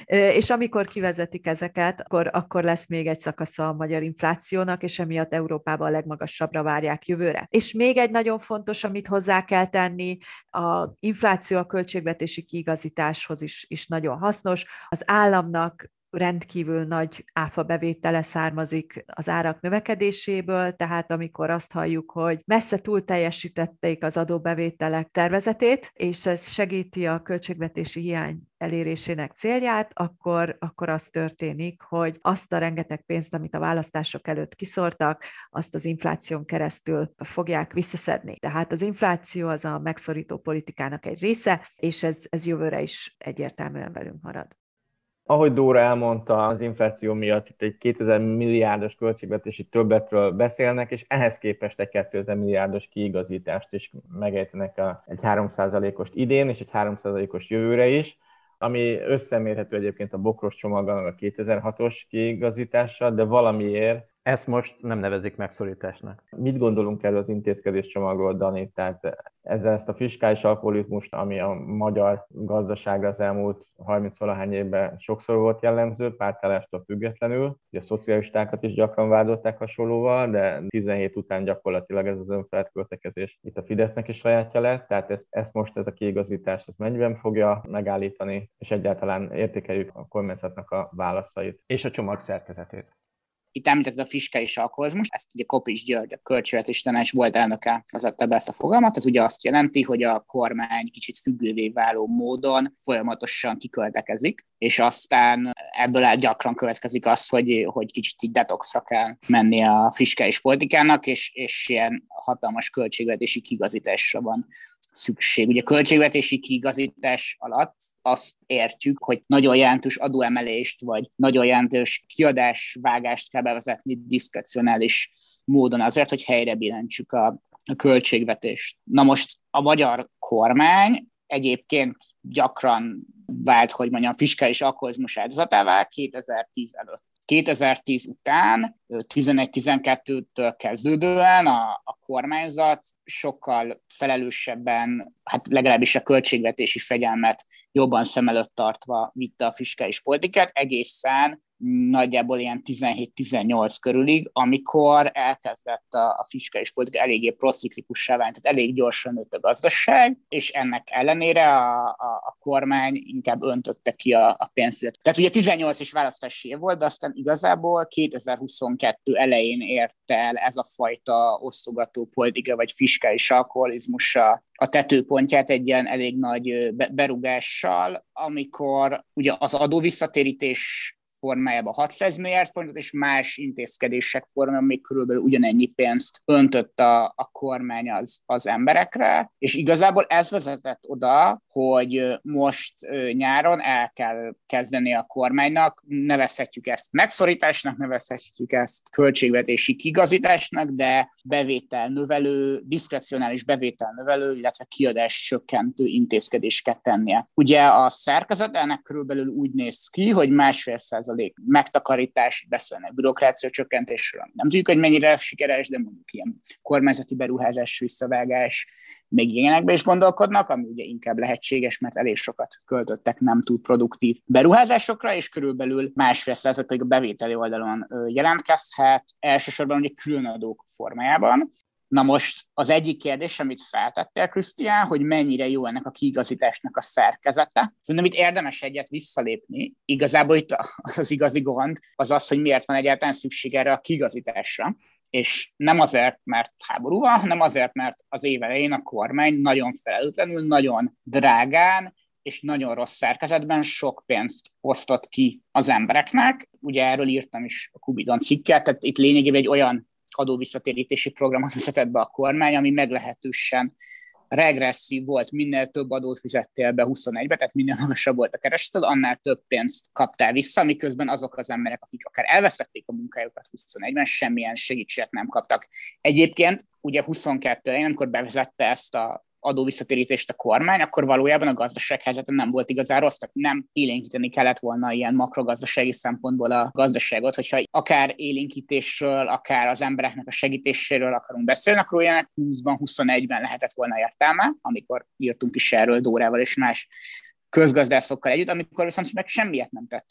És amikor kivezetik ezeket, akkor, akkor lesz még egy szakasza a magyar inflációnak, és emiatt Európában a legmagasabbra várják jövőre. És még egy nagyon fontos, amit hozzá kell tenni, a infláció a költségvetési kiigazításhoz is, is nagyon hasznos. Az államnak rendkívül nagy áfa bevétele származik az árak növekedéséből, tehát amikor azt halljuk, hogy messze túl teljesítették az adóbevételek tervezetét, és ez segíti a költségvetési hiány elérésének célját, akkor, akkor az történik, hogy azt a rengeteg pénzt, amit a választások előtt kiszortak, azt az infláción keresztül fogják visszaszedni. Tehát az infláció az a megszorító politikának egy része, és ez, ez jövőre is egyértelműen velünk marad ahogy Dóra elmondta, az infláció miatt itt egy 2000 milliárdos költségvetési többletről beszélnek, és ehhez képest egy 2000 milliárdos kiigazítást is megejtenek a, egy 3%-ost idén, és egy 3%-os jövőre is, ami összemérhető egyébként a bokros csomaggal, a 2006-os kiigazítással, de valamiért ezt most nem nevezik megszorításnak. Mit gondolunk erről az intézkedés csomagról, Dani? Tehát ezzel ezt a fiskális alkoholizmust, ami a magyar gazdaságra az elmúlt 30-valahány évben sokszor volt jellemző, pártállástól függetlenül. Ugye a szocialistákat is gyakran vádolták hasonlóval, de 17 után gyakorlatilag ez az önfelett költekezés itt a Fidesznek is sajátja lett, tehát ezt, ezt most ez a kiigazítás ez mennyiben fogja megállítani, és egyáltalán értékeljük a kormányzatnak a válaszait. És a csomag szerkezetét. Itt említetted a fiskális alkoholizmus, ezt ugye Kopics György, a költségvetés tanács volt elnöke, az adta be ezt a fogalmat, ez ugye azt jelenti, hogy a kormány kicsit függővé váló módon folyamatosan kiköltekezik, és aztán ebből gyakran következik az, hogy, hogy kicsit így detoxra kell menni a fiskális politikának, és, és ilyen hatalmas költségvetési kigazításra van szükség. Ugye költségvetési kiigazítás alatt azt értjük, hogy nagyon jelentős adóemelést, vagy nagyon jelentős kiadásvágást kell bevezetni diszkrecionális módon azért, hogy helyre billentsük a, a költségvetést. Na most a magyar kormány egyébként gyakran vált, hogy mondjam, fiskális alkoholizmus áldozatává 2010 előtt. 2010 után, 11-12-től kezdődően a, a kormányzat sokkal felelősebben, hát legalábbis a költségvetési fegyelmet jobban szem előtt tartva vitte a fiskális politikát, egészen nagyjából ilyen 17-18 körülig, amikor elkezdett a, a fiskális politika eléggé prociklikussá válni, tehát elég gyorsan nőtt a gazdaság, és ennek ellenére a, a, a kormány inkább öntötte ki a, a pénzt. Tehát ugye 18 is választási év volt, de aztán igazából 2022 elején ért el ez a fajta osztogató politika, vagy fiskális alkoholizmus a, a tetőpontját egy ilyen elég nagy berugással, amikor ugye az adóvisszatérítés formájában 600 milliárd forintot, és más intézkedések formájában még körülbelül ugyanennyi pénzt öntött a, a kormány az, az emberekre, és igazából ez vezetett oda, hogy most nyáron el kell kezdeni a kormánynak, nevezhetjük ezt megszorításnak, nevezhetjük ezt költségvetési kigazításnak, de bevétel növelő, diszkrecionális bevétel növelő, illetve kiadás csökkentő intézkedéseket tennie. Ugye a szerkezet ennek körülbelül úgy néz ki, hogy másfél száz százalék megtakarítás, beszélnek bürokrácia csökkentésről. Nem tudjuk, hogy mennyire sikeres, de mondjuk ilyen kormányzati beruházás, visszavágás, még ilyenekbe is gondolkodnak, ami ugye inkább lehetséges, mert elég sokat költöttek nem túl produktív beruházásokra, és körülbelül másfél százalék a bevételi oldalon jelentkezhet, elsősorban ugye különadók formájában. Na most az egyik kérdés, amit feltettél, Krisztián, hogy mennyire jó ennek a kiigazításnak a szerkezete. Szerintem itt érdemes egyet visszalépni. Igazából itt az igazi gond az az, hogy miért van egyáltalán szükség erre a kiigazításra. És nem azért, mert háború van, hanem azért, mert az év elején a kormány nagyon felelőtlenül, nagyon drágán és nagyon rossz szerkezetben sok pénzt osztott ki az embereknek. Ugye erről írtam is a Kubidon cikket, tehát itt lényegében egy olyan adóvisszatérítési programot vezetett be a kormány, ami meglehetősen regresszív volt, minél több adót fizettél be 21-be, tehát minél magasabb volt a kereseted, annál több pénzt kaptál vissza, miközben azok az emberek, akik akár elvesztették a munkájukat 21-ben, semmilyen segítséget nem kaptak. Egyébként ugye 22 én amikor bevezette ezt a adóvisszatérítést a kormány, akkor valójában a gazdaság helyzete nem volt igazán rossz, tehát nem élénkíteni kellett volna ilyen makrogazdasági szempontból a gazdaságot, hogyha akár élénkítésről, akár az embereknek a segítéséről akarunk beszélni, akkor olyan 20-ban, 21-ben lehetett volna értelme, amikor írtunk is erről Dórával és más közgazdászokkal együtt, amikor viszont meg semmiet nem tett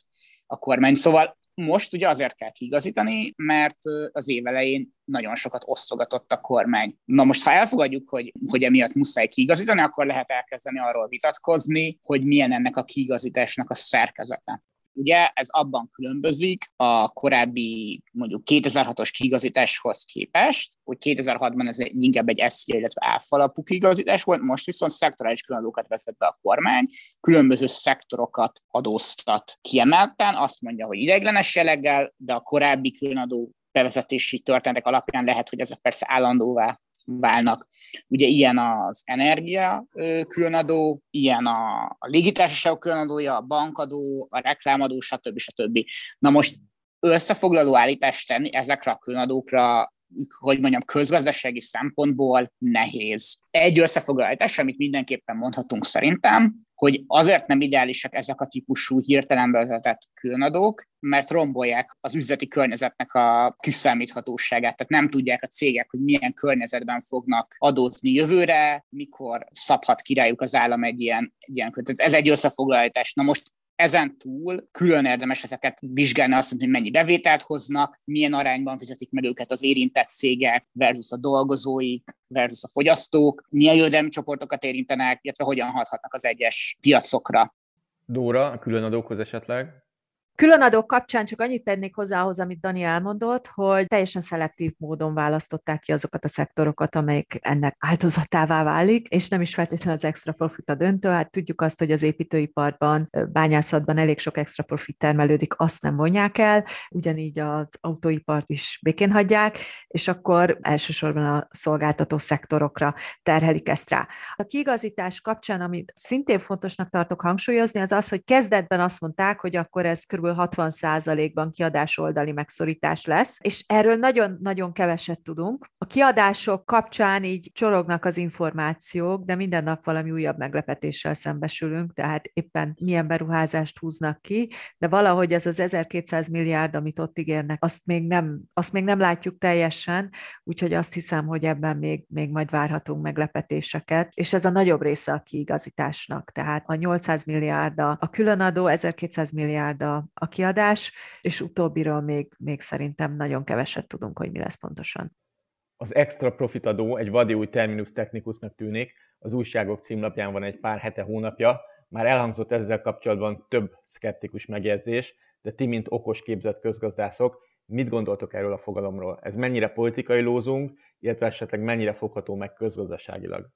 a kormány. Szóval most ugye azért kell kiigazítani, mert az év elején nagyon sokat osztogatott a kormány. Na most, ha elfogadjuk, hogy, hogy emiatt muszáj kiigazítani, akkor lehet elkezdeni arról vitatkozni, hogy milyen ennek a kiigazításnak a szerkezete. Ugye ez abban különbözik a korábbi mondjuk 2006-os kiigazításhoz képest, hogy 2006-ban ez inkább egy SZIA, illetve áfalapú kiigazítás volt, most viszont szektorális különadókat vezet be a kormány, különböző szektorokat adóztat kiemelten, azt mondja, hogy ideiglenes jelleggel, de a korábbi különadó bevezetési történetek alapján lehet, hogy ezek persze állandóvá válnak. Ugye ilyen az energia különadó, ilyen a, a légitársaságok különadója, a bankadó, a reklámadó, stb. stb. Na most összefoglaló állítást tenni ezekre a különadókra hogy mondjam, közgazdasági szempontból nehéz. Egy összefoglalás, amit mindenképpen mondhatunk szerintem, hogy azért nem ideálisak ezek a típusú hirtelen bevezetett különadók, mert rombolják az üzleti környezetnek a kiszámíthatóságát. Tehát nem tudják a cégek, hogy milyen környezetben fognak adózni jövőre, mikor szabhat királyuk az állam egy ilyen, egy ilyen Tehát ez egy összefoglalás. Na most ezen túl külön érdemes ezeket vizsgálni, azt mondani, hogy mennyi bevételt hoznak, milyen arányban fizetik meg őket az érintett cégek versus a dolgozóik, versus a fogyasztók, milyen jövedelmi csoportokat érintenek, illetve hogyan hathatnak az egyes piacokra. Dóra, a külön adókhoz esetleg? Különadók kapcsán csak annyit tennék hozzá ahhoz, amit Dani elmondott, hogy teljesen szelektív módon választották ki azokat a szektorokat, amelyek ennek áltozatává válik, és nem is feltétlenül az extra profit a döntő. Hát tudjuk azt, hogy az építőiparban, bányászatban elég sok extra profit termelődik, azt nem vonják el, ugyanígy az autóipart is békén hagyják, és akkor elsősorban a szolgáltató szektorokra terhelik ezt rá. A kiigazítás kapcsán, amit szintén fontosnak tartok hangsúlyozni, az az, hogy kezdetben azt mondták, hogy akkor ez kb kb. 60%-ban kiadás oldali megszorítás lesz, és erről nagyon-nagyon keveset tudunk. A kiadások kapcsán így csorognak az információk, de minden nap valami újabb meglepetéssel szembesülünk, tehát éppen milyen beruházást húznak ki, de valahogy ez az 1200 milliárd, amit ott ígérnek, azt még nem, azt még nem látjuk teljesen, úgyhogy azt hiszem, hogy ebben még, még majd várhatunk meglepetéseket, és ez a nagyobb része a kiigazításnak, tehát a 800 milliárd a különadó, 1200 milliárd a kiadás, és utóbbiról még, még szerintem nagyon keveset tudunk, hogy mi lesz pontosan. Az extra profit adó egy vadi új terminus technikusnak tűnik, az újságok címlapján van egy pár hete hónapja, már elhangzott ezzel kapcsolatban több szkeptikus megjegyzés, de ti, mint okos képzett közgazdászok, mit gondoltok erről a fogalomról? Ez mennyire politikai lózunk, illetve esetleg mennyire fogható meg közgazdaságilag?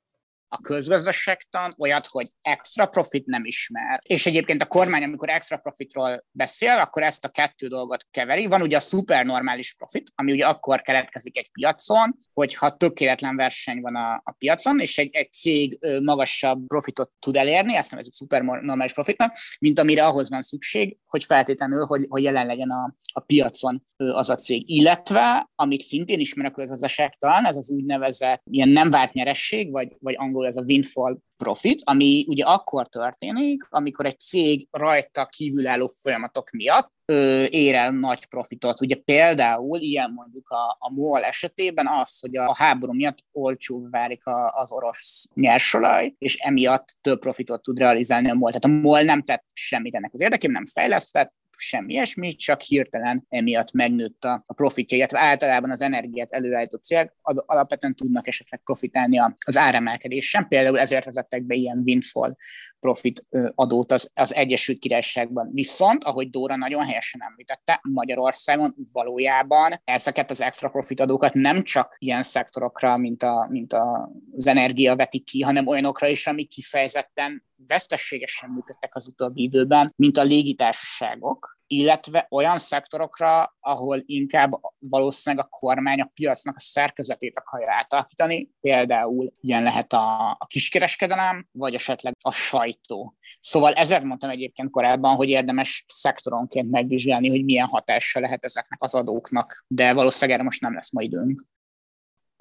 A közgazdaságtan olyat, hogy extra profit nem ismer. És egyébként a kormány, amikor extra profitról beszél, akkor ezt a kettő dolgot keveri. Van ugye a szupernormális profit, ami ugye akkor keletkezik egy piacon, hogyha tökéletlen verseny van a, a piacon, és egy, egy cég magasabb profitot tud elérni, ezt nevezzük szupernormális profitnak, mint amire ahhoz van szükség, hogy feltétlenül, hogy, hogy jelen legyen a, a piacon az a cég. Illetve, amit szintén ismer a közgazdaságtan, ez az úgynevezett ilyen nem várt nyeresség, vagy, vagy angol ez a windfall profit, ami ugye akkor történik, amikor egy cég rajta kívülálló folyamatok miatt ö, ér el nagy profitot. Ugye például ilyen mondjuk a, a MOL esetében az, hogy a, a háború miatt olcsó válik a, az orosz nyersolaj, és emiatt több profitot tud realizálni a MOL. Tehát a MOL nem tett semmit ennek az érdekében, nem fejlesztett, semmi ilyesmi, csak hirtelen emiatt megnőtt a, a profitja, illetve általában az energiát előállító cégek alapvetően tudnak esetleg profitálni az áremelkedésen, például ezért vezettek be ilyen windfall profit adót az, az Egyesült Királyságban. Viszont, ahogy Dóra nagyon helyesen említette, Magyarországon valójában ezeket az extra profit adókat nem csak ilyen szektorokra, mint, a, mint a, az energia vetik ki, hanem olyanokra is, amik kifejezetten vesztességesen működtek az utóbbi időben, mint a légitársaságok, illetve olyan szektorokra, ahol inkább valószínűleg a kormány a piacnak a szerkezetét akarja átalakítani, például ilyen lehet a, a kiskereskedelem, vagy esetleg a sajtó. Szóval ezért mondtam egyébként korábban, hogy érdemes szektoronként megvizsgálni, hogy milyen hatása lehet ezeknek az adóknak, de valószínűleg erre most nem lesz ma időnk.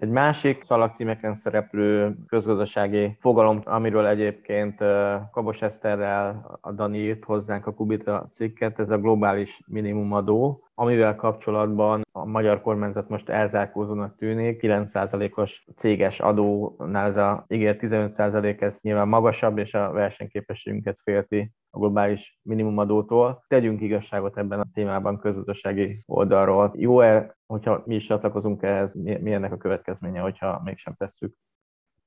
Egy másik szalagcímeken szereplő közgazdasági fogalom, amiről egyébként Kabos Eszterrel a Dani írt hozzánk a Kubita cikket, ez a globális minimumadó, amivel kapcsolatban a magyar kormányzat most elzárkózónak tűnik, 9%-os céges adónál ez a ígért 15% ez nyilván magasabb, és a versenyképességünket félti a globális minimumadótól. Tegyünk igazságot ebben a témában közgazdasági oldalról. Jó-e, hogyha mi is csatlakozunk ehhez, mi ennek a következménye, hogyha mégsem tesszük?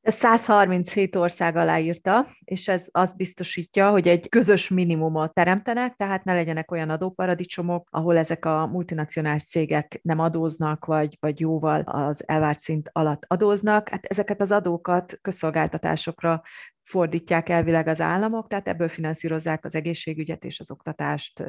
Ez 137 ország aláírta, és ez azt biztosítja, hogy egy közös minimumot teremtenek, tehát ne legyenek olyan adóparadicsomok, ahol ezek a multinacionális cégek nem adóznak, vagy, vagy jóval az elvárt szint alatt adóznak. Hát ezeket az adókat közszolgáltatásokra fordítják elvileg az államok, tehát ebből finanszírozzák az egészségügyet és az oktatást,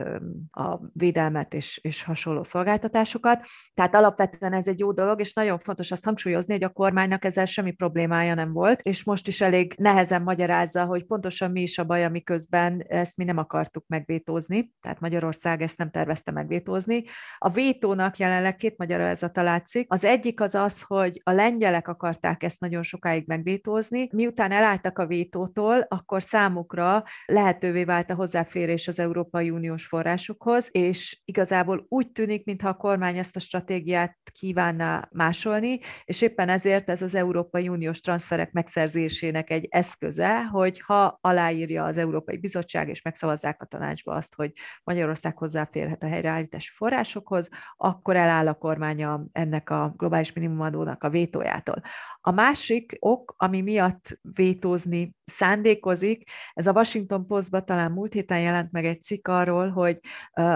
a védelmet és, és hasonló szolgáltatásokat. Tehát alapvetően ez egy jó dolog, és nagyon fontos azt hangsúlyozni, hogy a kormánynak ezzel semmi problémája nem volt, és most is elég nehezen magyarázza, hogy pontosan mi is a baj, amiközben ezt mi nem akartuk megvétózni, tehát Magyarország ezt nem tervezte megvétózni. A vétónak jelenleg két magyarázata látszik. Az egyik az az, hogy a lengyelek akarták ezt nagyon sokáig megvétózni, miután elálltak a vétó, vétótól, akkor számukra lehetővé vált a hozzáférés az Európai Uniós forrásokhoz, és igazából úgy tűnik, mintha a kormány ezt a stratégiát kívánná másolni, és éppen ezért ez az Európai Uniós transferek megszerzésének egy eszköze, hogy ha aláírja az Európai Bizottság, és megszavazzák a tanácsba azt, hogy Magyarország hozzáférhet a helyreállítási forrásokhoz, akkor eláll a kormánya ennek a globális minimumadónak a vétójától. A másik ok, ami miatt vétózni szándékozik, ez a Washington Postban talán múlt héten jelent meg egy cikk arról, hogy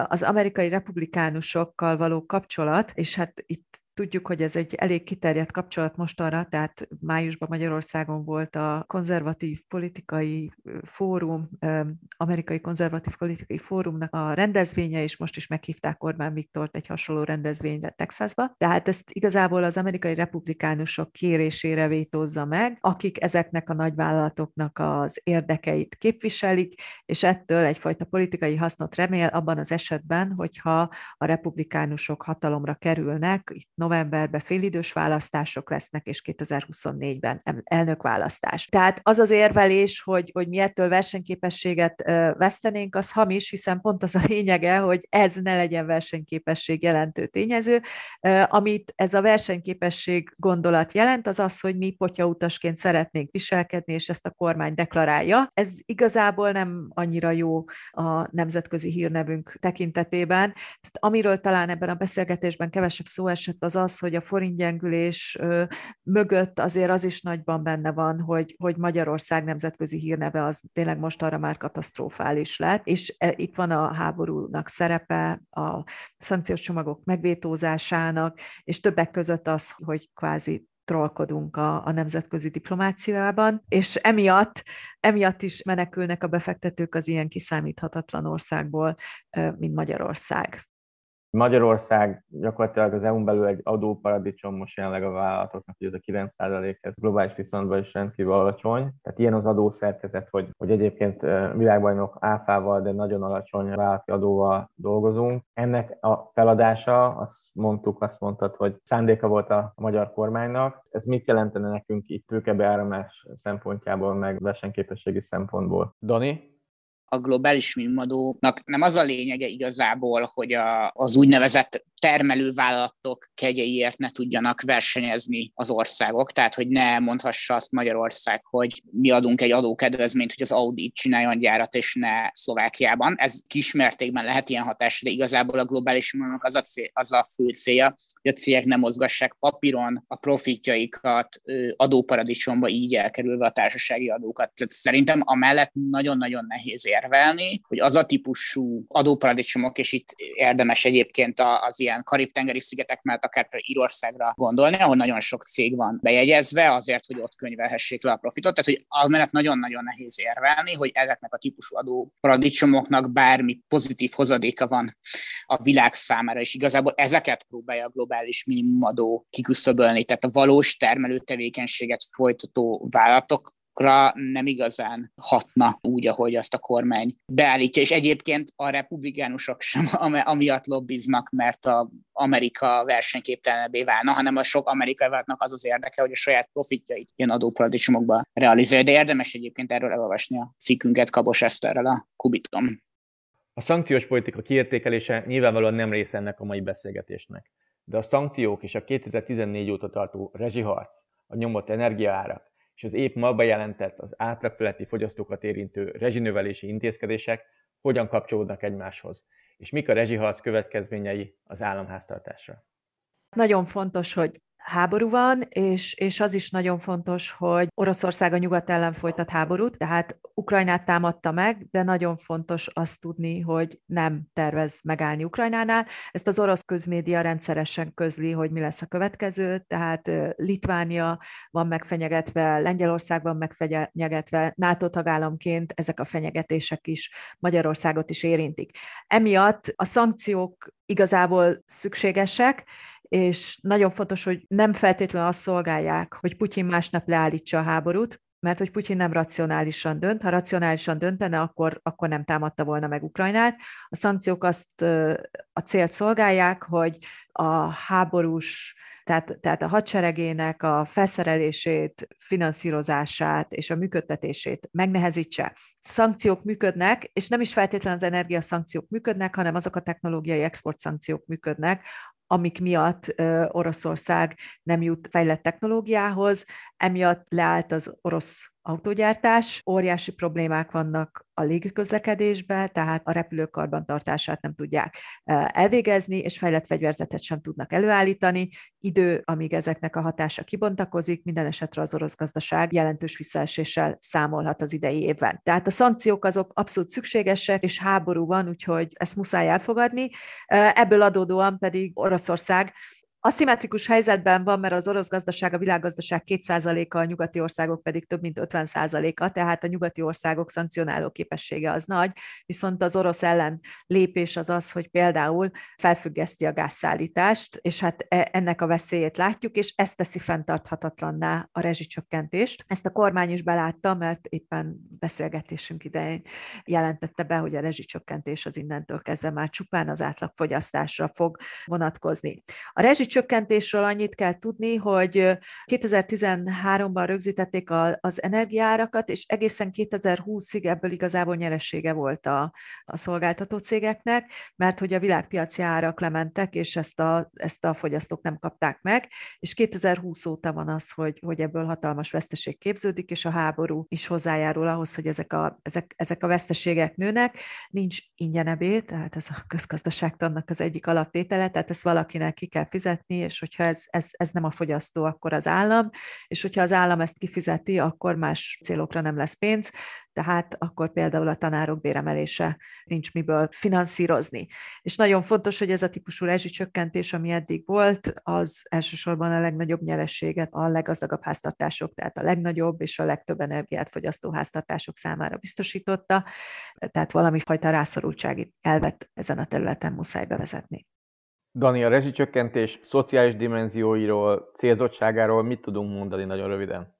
az amerikai republikánusokkal való kapcsolat, és hát itt Tudjuk, hogy ez egy elég kiterjedt kapcsolat mostanra, tehát májusban Magyarországon volt a konzervatív politikai fórum, amerikai konzervatív politikai fórumnak a rendezvénye, és most is meghívták Orbán Viktort egy hasonló rendezvényre Texasba. Tehát ezt igazából az amerikai republikánusok kérésére vétózza meg, akik ezeknek a nagyvállalatoknak az érdekeit képviselik, és ettől egyfajta politikai hasznot remél abban az esetben, hogyha a republikánusok hatalomra kerülnek, itt novemberben félidős választások lesznek, és 2024-ben elnökválasztás. Tehát az az érvelés, hogy, hogy mi ettől versenyképességet vesztenénk, az hamis, hiszen pont az a lényege, hogy ez ne legyen versenyképesség jelentő tényező. Amit ez a versenyképesség gondolat jelent, az az, hogy mi potyautasként szeretnénk viselkedni, és ezt a kormány deklarálja. Ez igazából nem annyira jó a nemzetközi hírnevünk tekintetében. Tehát amiről talán ebben a beszélgetésben kevesebb szó esett, az az, hogy a forintgyengülés mögött azért az is nagyban benne van, hogy, hogy Magyarország nemzetközi hírneve az tényleg most arra már katasztrofális lett, és e, itt van a háborúnak szerepe, a szankciós csomagok megvétózásának, és többek között az, hogy kvázi trollkodunk a, a nemzetközi diplomáciában, és emiatt, emiatt is menekülnek a befektetők az ilyen kiszámíthatatlan országból, mint Magyarország. Magyarország gyakorlatilag az EU-n belül egy adóparadicsom most jelenleg a vállalatoknak, hogy ez a 9 ez globális viszonylatban is rendkívül alacsony. Tehát ilyen az adószerkezet, hogy, hogy egyébként világbajnok áfával, de nagyon alacsony vállalati adóval dolgozunk. Ennek a feladása, azt mondtuk, azt mondtad, hogy szándéka volt a magyar kormánynak. Ez mit jelentene nekünk itt tőkebeáramlás szempontjából, meg versenyképességi szempontból? Dani? A globális minimumadónak nem az a lényege igazából, hogy a, az úgynevezett termelővállalatok kegyeiért ne tudjanak versenyezni az országok, tehát hogy ne mondhassa azt Magyarország, hogy mi adunk egy adókedvezményt, hogy az Audi csináljon gyárat, és ne Szlovákiában. Ez kismértékben lehet ilyen hatás, de igazából a globális minimumadónak az a, az a fő célja, hogy a cégek nem mozgassák papíron a profitjaikat adóparadicsomba, így elkerülve a társasági adókat. Tehát szerintem amellett nagyon-nagyon nehéz érvelni, hogy az a típusú adóparadicsomok, és itt érdemes egyébként az ilyen karib-tengeri szigetek mellett akár Írországra gondolni, ahol nagyon sok cég van bejegyezve azért, hogy ott könyvelhessék le a profitot. Tehát, hogy az mellett nagyon-nagyon nehéz érvelni, hogy ezeknek a típusú adó paradicsomoknak bármi pozitív hozadéka van a világ számára, és igazából ezeket próbálja a globális minimumadó kiküszöbölni. Tehát a valós termelő tevékenységet folytató vállalatok nem igazán hatna úgy, ahogy azt a kormány beállítja, és egyébként a republikánusok sem amiatt lobbiznak, mert a Amerika versenyképtelenebbé válna, hanem a sok amerikai vállalatnak az az érdeke, hogy a saját profitjait ilyen adóparadicsomokba realizálja. De érdemes egyébként erről elolvasni a cikkünket Kabos Eszterrel a Kubiton. A szankciós politika kiértékelése nyilvánvalóan nem része ennek a mai beszélgetésnek. De a szankciók és a 2014 óta tartó rezsiharc, a nyomott energiaárak és az épp ma bejelentett az átlagfeletti fogyasztókat érintő rezsinövelési intézkedések hogyan kapcsolódnak egymáshoz, és mik a rezsiharc következményei az államháztartásra. Nagyon fontos, hogy háború van, és, és az is nagyon fontos, hogy Oroszország a nyugat ellen folytat háborút, tehát Ukrajnát támadta meg, de nagyon fontos azt tudni, hogy nem tervez megállni Ukrajnánál. Ezt az orosz közmédia rendszeresen közli, hogy mi lesz a következő, tehát Litvánia van megfenyegetve, Lengyelország van megfenyegetve, NATO tagállamként ezek a fenyegetések is Magyarországot is érintik. Emiatt a szankciók igazából szükségesek, és nagyon fontos, hogy nem feltétlenül azt szolgálják, hogy Putyin másnap leállítsa a háborút, mert hogy Putyin nem racionálisan dönt, ha racionálisan döntene, akkor, akkor nem támadta volna meg Ukrajnát. A szankciók azt a célt szolgálják, hogy a háborús tehát, tehát a hadseregének a felszerelését, finanszírozását és a működtetését megnehezítse. Szankciók működnek, és nem is feltétlenül az energiaszankciók működnek, hanem azok a technológiai export szankciók működnek, amik miatt Oroszország nem jut fejlett technológiához, emiatt leállt az orosz autógyártás, óriási problémák vannak a légiközlekedésben, tehát a repülők karbantartását nem tudják elvégezni, és fejlett fegyverzetet sem tudnak előállítani. Idő, amíg ezeknek a hatása kibontakozik, minden esetre az orosz gazdaság jelentős visszaeséssel számolhat az idei évben. Tehát a szankciók azok abszolút szükségesek, és háború van, úgyhogy ezt muszáj elfogadni. Ebből adódóan pedig Oroszország Aszimmetrikus helyzetben van, mert az orosz gazdaság, a világgazdaság 2%-a, a nyugati országok pedig több mint 50%-a, tehát a nyugati országok szankcionáló képessége az nagy, viszont az orosz ellen lépés az az, hogy például felfüggeszti a gázszállítást, és hát e, ennek a veszélyét látjuk, és ezt teszi fenntarthatatlanná a rezsicsökkentést. Ezt a kormány is belátta, mert éppen beszélgetésünk idején jelentette be, hogy a rezsicsökkentés az innentől kezdve már csupán az átlagfogyasztásra fog vonatkozni. A rezsi csökkentésről annyit kell tudni, hogy 2013-ban rögzítették az energiárakat, és egészen 2020-ig ebből igazából nyeressége volt a, a szolgáltató cégeknek, mert hogy a világpiaci árak lementek, és ezt a, ezt a fogyasztók nem kapták meg, és 2020 óta van az, hogy, hogy ebből hatalmas veszteség képződik, és a háború is hozzájárul ahhoz, hogy ezek a, ezek, ezek a veszteségek nőnek. Nincs ingyenebé, tehát ez a közgazdaságtannak az egyik alaptétele, tehát ezt valakinek ki kell fizetni, fizetni, és hogyha ez, ez, ez nem a fogyasztó, akkor az állam, és hogyha az állam ezt kifizeti, akkor más célokra nem lesz pénz, tehát akkor például a tanárok béremelése nincs miből finanszírozni. És nagyon fontos, hogy ez a típusú rezsicsökkentés, ami eddig volt, az elsősorban a legnagyobb nyerességet a leggazdagabb háztartások, tehát a legnagyobb és a legtöbb energiát fogyasztó háztartások számára biztosította, tehát valami fajta rászorultsági elvet ezen a területen muszáj bevezetni. Dani, a rezsicsökkentés szociális dimenzióiról, célzottságáról mit tudunk mondani nagyon röviden?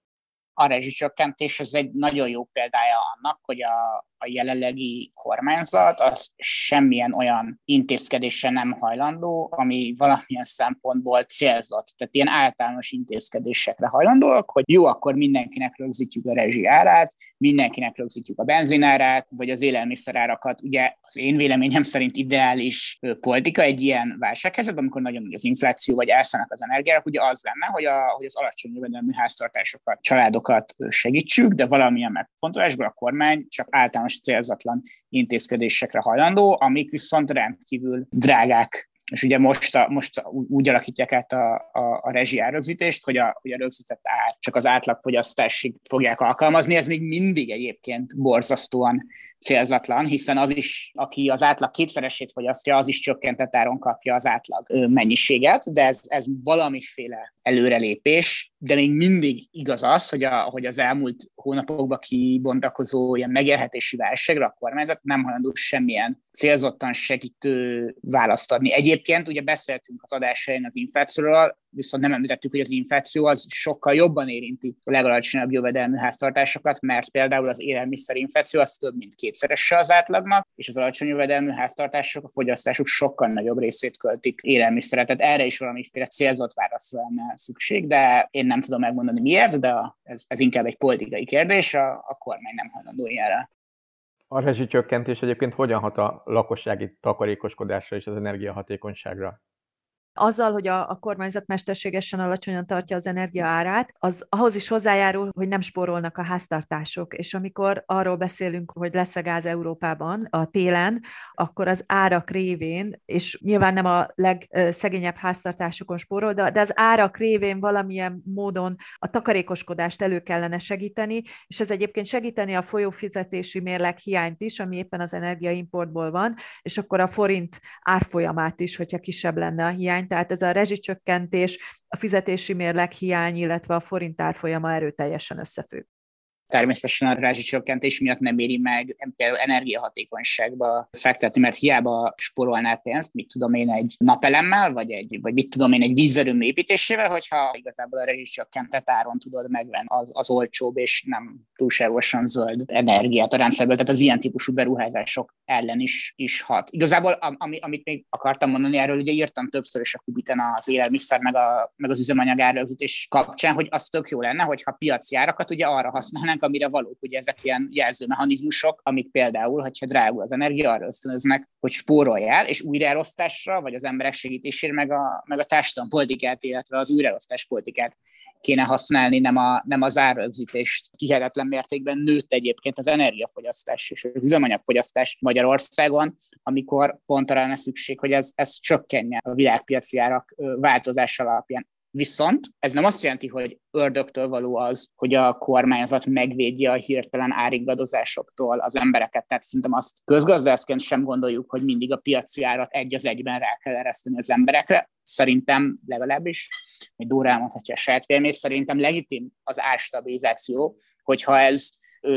A rezsicsökkentés ez egy nagyon jó példája annak, hogy a, a jelenlegi kormányzat az semmilyen olyan intézkedésre nem hajlandó, ami valamilyen szempontból célzott. Tehát ilyen általános intézkedésekre hajlandóak, hogy jó, akkor mindenkinek rögzítjük a rezsi árát, mindenkinek rögzítjük a benzinárát, vagy az élelmiszerárakat. Ugye az én véleményem szerint ideális politika egy ilyen válsághelyzetben, amikor nagyon nagy az infláció, vagy elszállnak az energiárak, ugye az lenne, hogy, a, hogy az alacsony jövedelmű háztartásokat, családokat segítsük, de valamilyen megfontolásból a kormány csak általános általános célzatlan intézkedésekre hajlandó, amik viszont rendkívül drágák. És ugye most, a, most úgy alakítják át a, a, a rezsi árrögzítést, hogy a, hogy a rögzített ár csak az átlagfogyasztásig fogják alkalmazni, ez még mindig egyébként borzasztóan célzatlan, hiszen az is, aki az átlag kétszeresét fogyasztja, az is csökkentett áron kapja az átlag mennyiséget, de ez, ez valamiféle előrelépés, de még mindig igaz az, hogy, a, hogy az elmúlt hónapokban kibontakozó ilyen megélhetési válságra a kormányzat nem hajlandó semmilyen célzottan segítő választ adni. Egyébként ugye beszéltünk az adásain az inflációról, viszont nem említettük, hogy az infláció az sokkal jobban érinti a legalacsonyabb jövedelmű háztartásokat, mert például az élelmiszerinfláció az több mint kétszerese az átlagnak, és az alacsony jövedelmű háztartások a fogyasztásuk sokkal nagyobb részét költik élelmiszerre. Tehát erre is valamiféle célzott válaszra lenne szükség, de én nem tudom megmondani miért, de ez, ez inkább egy politikai kérdés, a, a kormány nem hajlandó ilyenre. A rezsicsökkentés egyébként hogyan hat a lakossági takarékoskodásra és az energiahatékonyságra? Azzal, hogy a, a kormányzat mesterségesen alacsonyan tartja az energia árát, az ahhoz is hozzájárul, hogy nem spórolnak a háztartások. És amikor arról beszélünk, hogy lesz a gáz Európában a télen, akkor az árak révén, és nyilván nem a legszegényebb háztartásokon spórol, de, de az árak révén valamilyen módon a takarékoskodást elő kellene segíteni, és ez egyébként segíteni a folyófizetési mérleg hiányt is, ami éppen az energiaimportból van, és akkor a forint árfolyamát is, hogyha kisebb lenne a hiány, tehát ez a rezsicsökkentés, a fizetési mérleg hiány, illetve a forint árfolyama erőteljesen összefügg természetesen a rezsicsökkentés miatt nem éri meg például energiahatékonyságba fektetni, mert hiába sporolnál pénzt, mit tudom én egy napelemmel, vagy, egy, vagy mit tudom én egy vízerőmű építésével, hogyha igazából a rezsicsökkentett áron tudod megvenni az, az olcsóbb és nem túlságosan zöld energiát a rendszerből, tehát az ilyen típusú beruházások ellen is, is hat. Igazából, ami, amit még akartam mondani erről, ugye írtam többször is a Kubiten az élelmiszer meg, a, meg az üzemanyag árrögzítés kapcsán, hogy az tök jó lenne, hogyha piaci árakat ugye arra használnánk, használnánk, amire valók. Ugye ezek ilyen jelzőmechanizmusok, amik például, hogyha drágul az energia, arra ösztönöznek, hogy spóroljál, és újraelosztásra, vagy az emberek segítésére, meg a, meg a politikát, illetve az újraelosztás politikát kéne használni, nem, a, nem az árrögzítést. Kihetetlen mértékben nőtt egyébként az energiafogyasztás és az üzemanyagfogyasztás Magyarországon, amikor pont arra lenne szükség, hogy ez, ez csökkenjen a világpiaci árak változás alapján. Viszont ez nem azt jelenti, hogy ördögtől való az, hogy a kormányzat megvédje a hirtelen áringadozásoktól az embereket. Tehát szerintem azt közgazdászként sem gondoljuk, hogy mindig a piaci árat egy az egyben rá kell ereszteni az emberekre. Szerintem legalábbis, hogy Dóra elmondhatja a saját véleményét, szerintem legitim az árstabilizáció, hogyha ez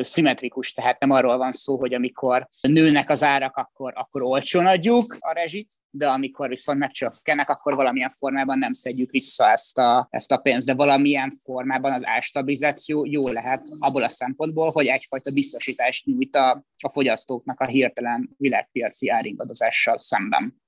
szimmetrikus, tehát nem arról van szó, hogy amikor nőnek az árak, akkor, akkor olcsón adjuk a rezsit, de amikor viszont megcsökkennek, akkor valamilyen formában nem szedjük vissza ezt a, ezt a pénzt, de valamilyen formában az árstabilizáció jó lehet abból a szempontból, hogy egyfajta biztosítást nyújt a, a fogyasztóknak a hirtelen világpiaci áringadozással szemben.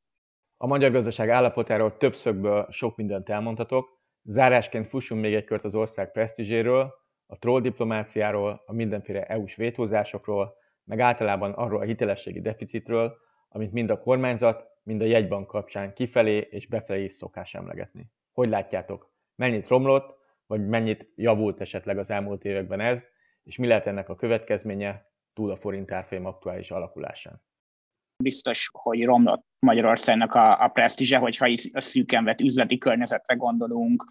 A magyar gazdaság állapotáról többszögből sok mindent elmondhatok. Zárásként fussunk még egy kört az ország presztízséről, a troll diplomáciáról, a mindenféle EU-s vétózásokról, meg általában arról a hitelességi deficitről, amit mind a kormányzat, mind a jegybank kapcsán kifelé és befelé is szokás emlegetni. Hogy látjátok? Mennyit romlott, vagy mennyit javult esetleg az elmúlt években ez, és mi lehet ennek a következménye túl a forint árfolyam aktuális alakulásán? Biztos, hogy romlott Magyarországnak a, a presztízse, hogyha a szűken vett üzleti környezetre gondolunk,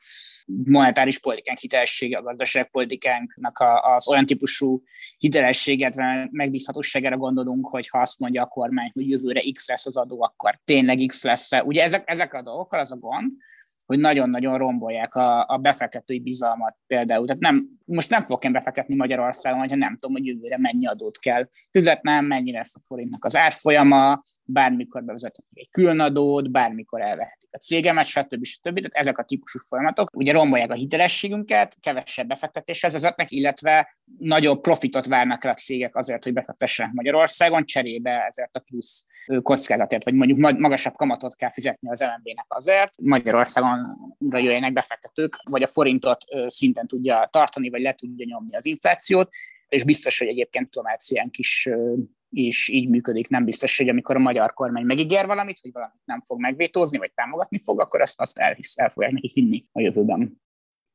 monetáris politikánk hitelessége, a gazdaságpolitikánknak a, az olyan típusú hitelességet, megbízhatóságára gondolunk, hogy ha azt mondja a kormány, hogy jövőre X lesz az adó, akkor tényleg X lesz. Ugye ezek, ezek a dolgokkal az a gond, hogy nagyon-nagyon rombolják a, a befektetői bizalmat például. Tehát nem, most nem fogok én befektetni Magyarországon, hogyha nem tudom, hogy jövőre mennyi adót kell fizetnem, mennyi lesz a forintnak az árfolyama, bármikor bevezetnek egy különadót, bármikor elvehetik a cégemet, stb. stb. Tehát ezek a típusú folyamatok ugye rombolják a hitelességünket, kevesebb befektetéshez vezetnek, illetve nagyobb profitot várnak el a cégek azért, hogy befektessenek Magyarországon, cserébe ezért a plusz kockázatért, vagy mondjuk magasabb kamatot kell fizetni az LMB-nek azért, Magyarországon jöjjenek befektetők, vagy a forintot szinten tudja tartani, vagy le tudja nyomni az inflációt, és biztos, hogy egyébként diplomáciánk is és így működik. Nem biztos, hogy amikor a magyar kormány megígér valamit, hogy valamit nem fog megvétózni, vagy támogatni fog, akkor azt, azt elhisz, el fogják neki hinni a jövőben.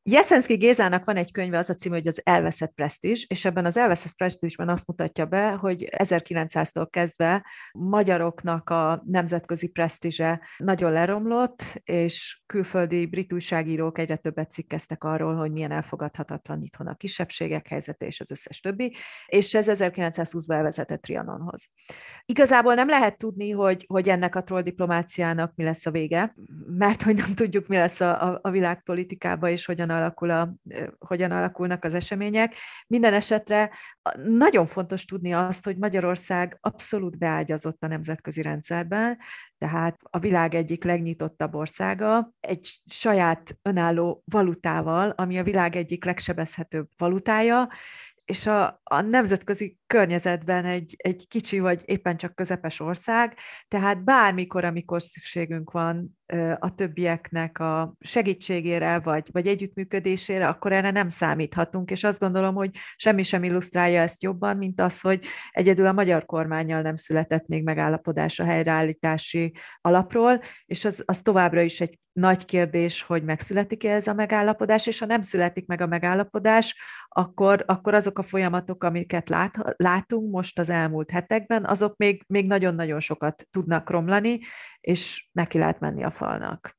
Jeszenszki Gézának van egy könyve, az a cím, hogy az elveszett presztízs, és ebben az elveszett presztízsben azt mutatja be, hogy 1900-tól kezdve magyaroknak a nemzetközi presztízse nagyon leromlott, és külföldi brit újságírók egyre többet cikkeztek arról, hogy milyen elfogadhatatlan itthon a kisebbségek helyzete és az összes többi, és ez 1920-ban elvezetett Trianonhoz. Igazából nem lehet tudni, hogy, hogy ennek a troll diplomáciának mi lesz a vége, mert hogy nem tudjuk, mi lesz a, a, a világpolitikában, és hogyan alakul a, hogyan alakulnak az események. Minden esetre nagyon fontos tudni azt, hogy Magyarország abszolút beágyazott a nemzetközi rendszerben, tehát a világ egyik legnyitottabb országa, egy saját önálló valutával, ami a világ egyik legsebezhetőbb valutája, és a, a nemzetközi környezetben egy, egy kicsi vagy éppen csak közepes ország, tehát bármikor, amikor szükségünk van a többieknek a segítségére, vagy, vagy együttműködésére, akkor erre nem számíthatunk, és azt gondolom, hogy semmi sem illusztrálja ezt jobban, mint az, hogy egyedül a magyar kormányjal nem született még megállapodás a helyreállítási alapról, és az, az továbbra is egy nagy kérdés, hogy megszületik-e ez a megállapodás, és ha nem születik meg a megállapodás, akkor, akkor azok a folyamatok, amiket lát, látunk most az elmúlt hetekben, azok még, még nagyon-nagyon sokat tudnak romlani, és neki lehet menni a falnak.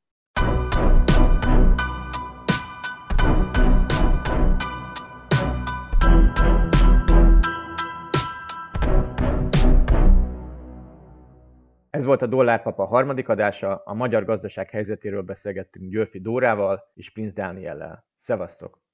Ez volt a Dollárpapa harmadik adása, a magyar gazdaság helyzetéről beszélgettünk Györfi Dórával és Prince Dániellel. Szevasztok!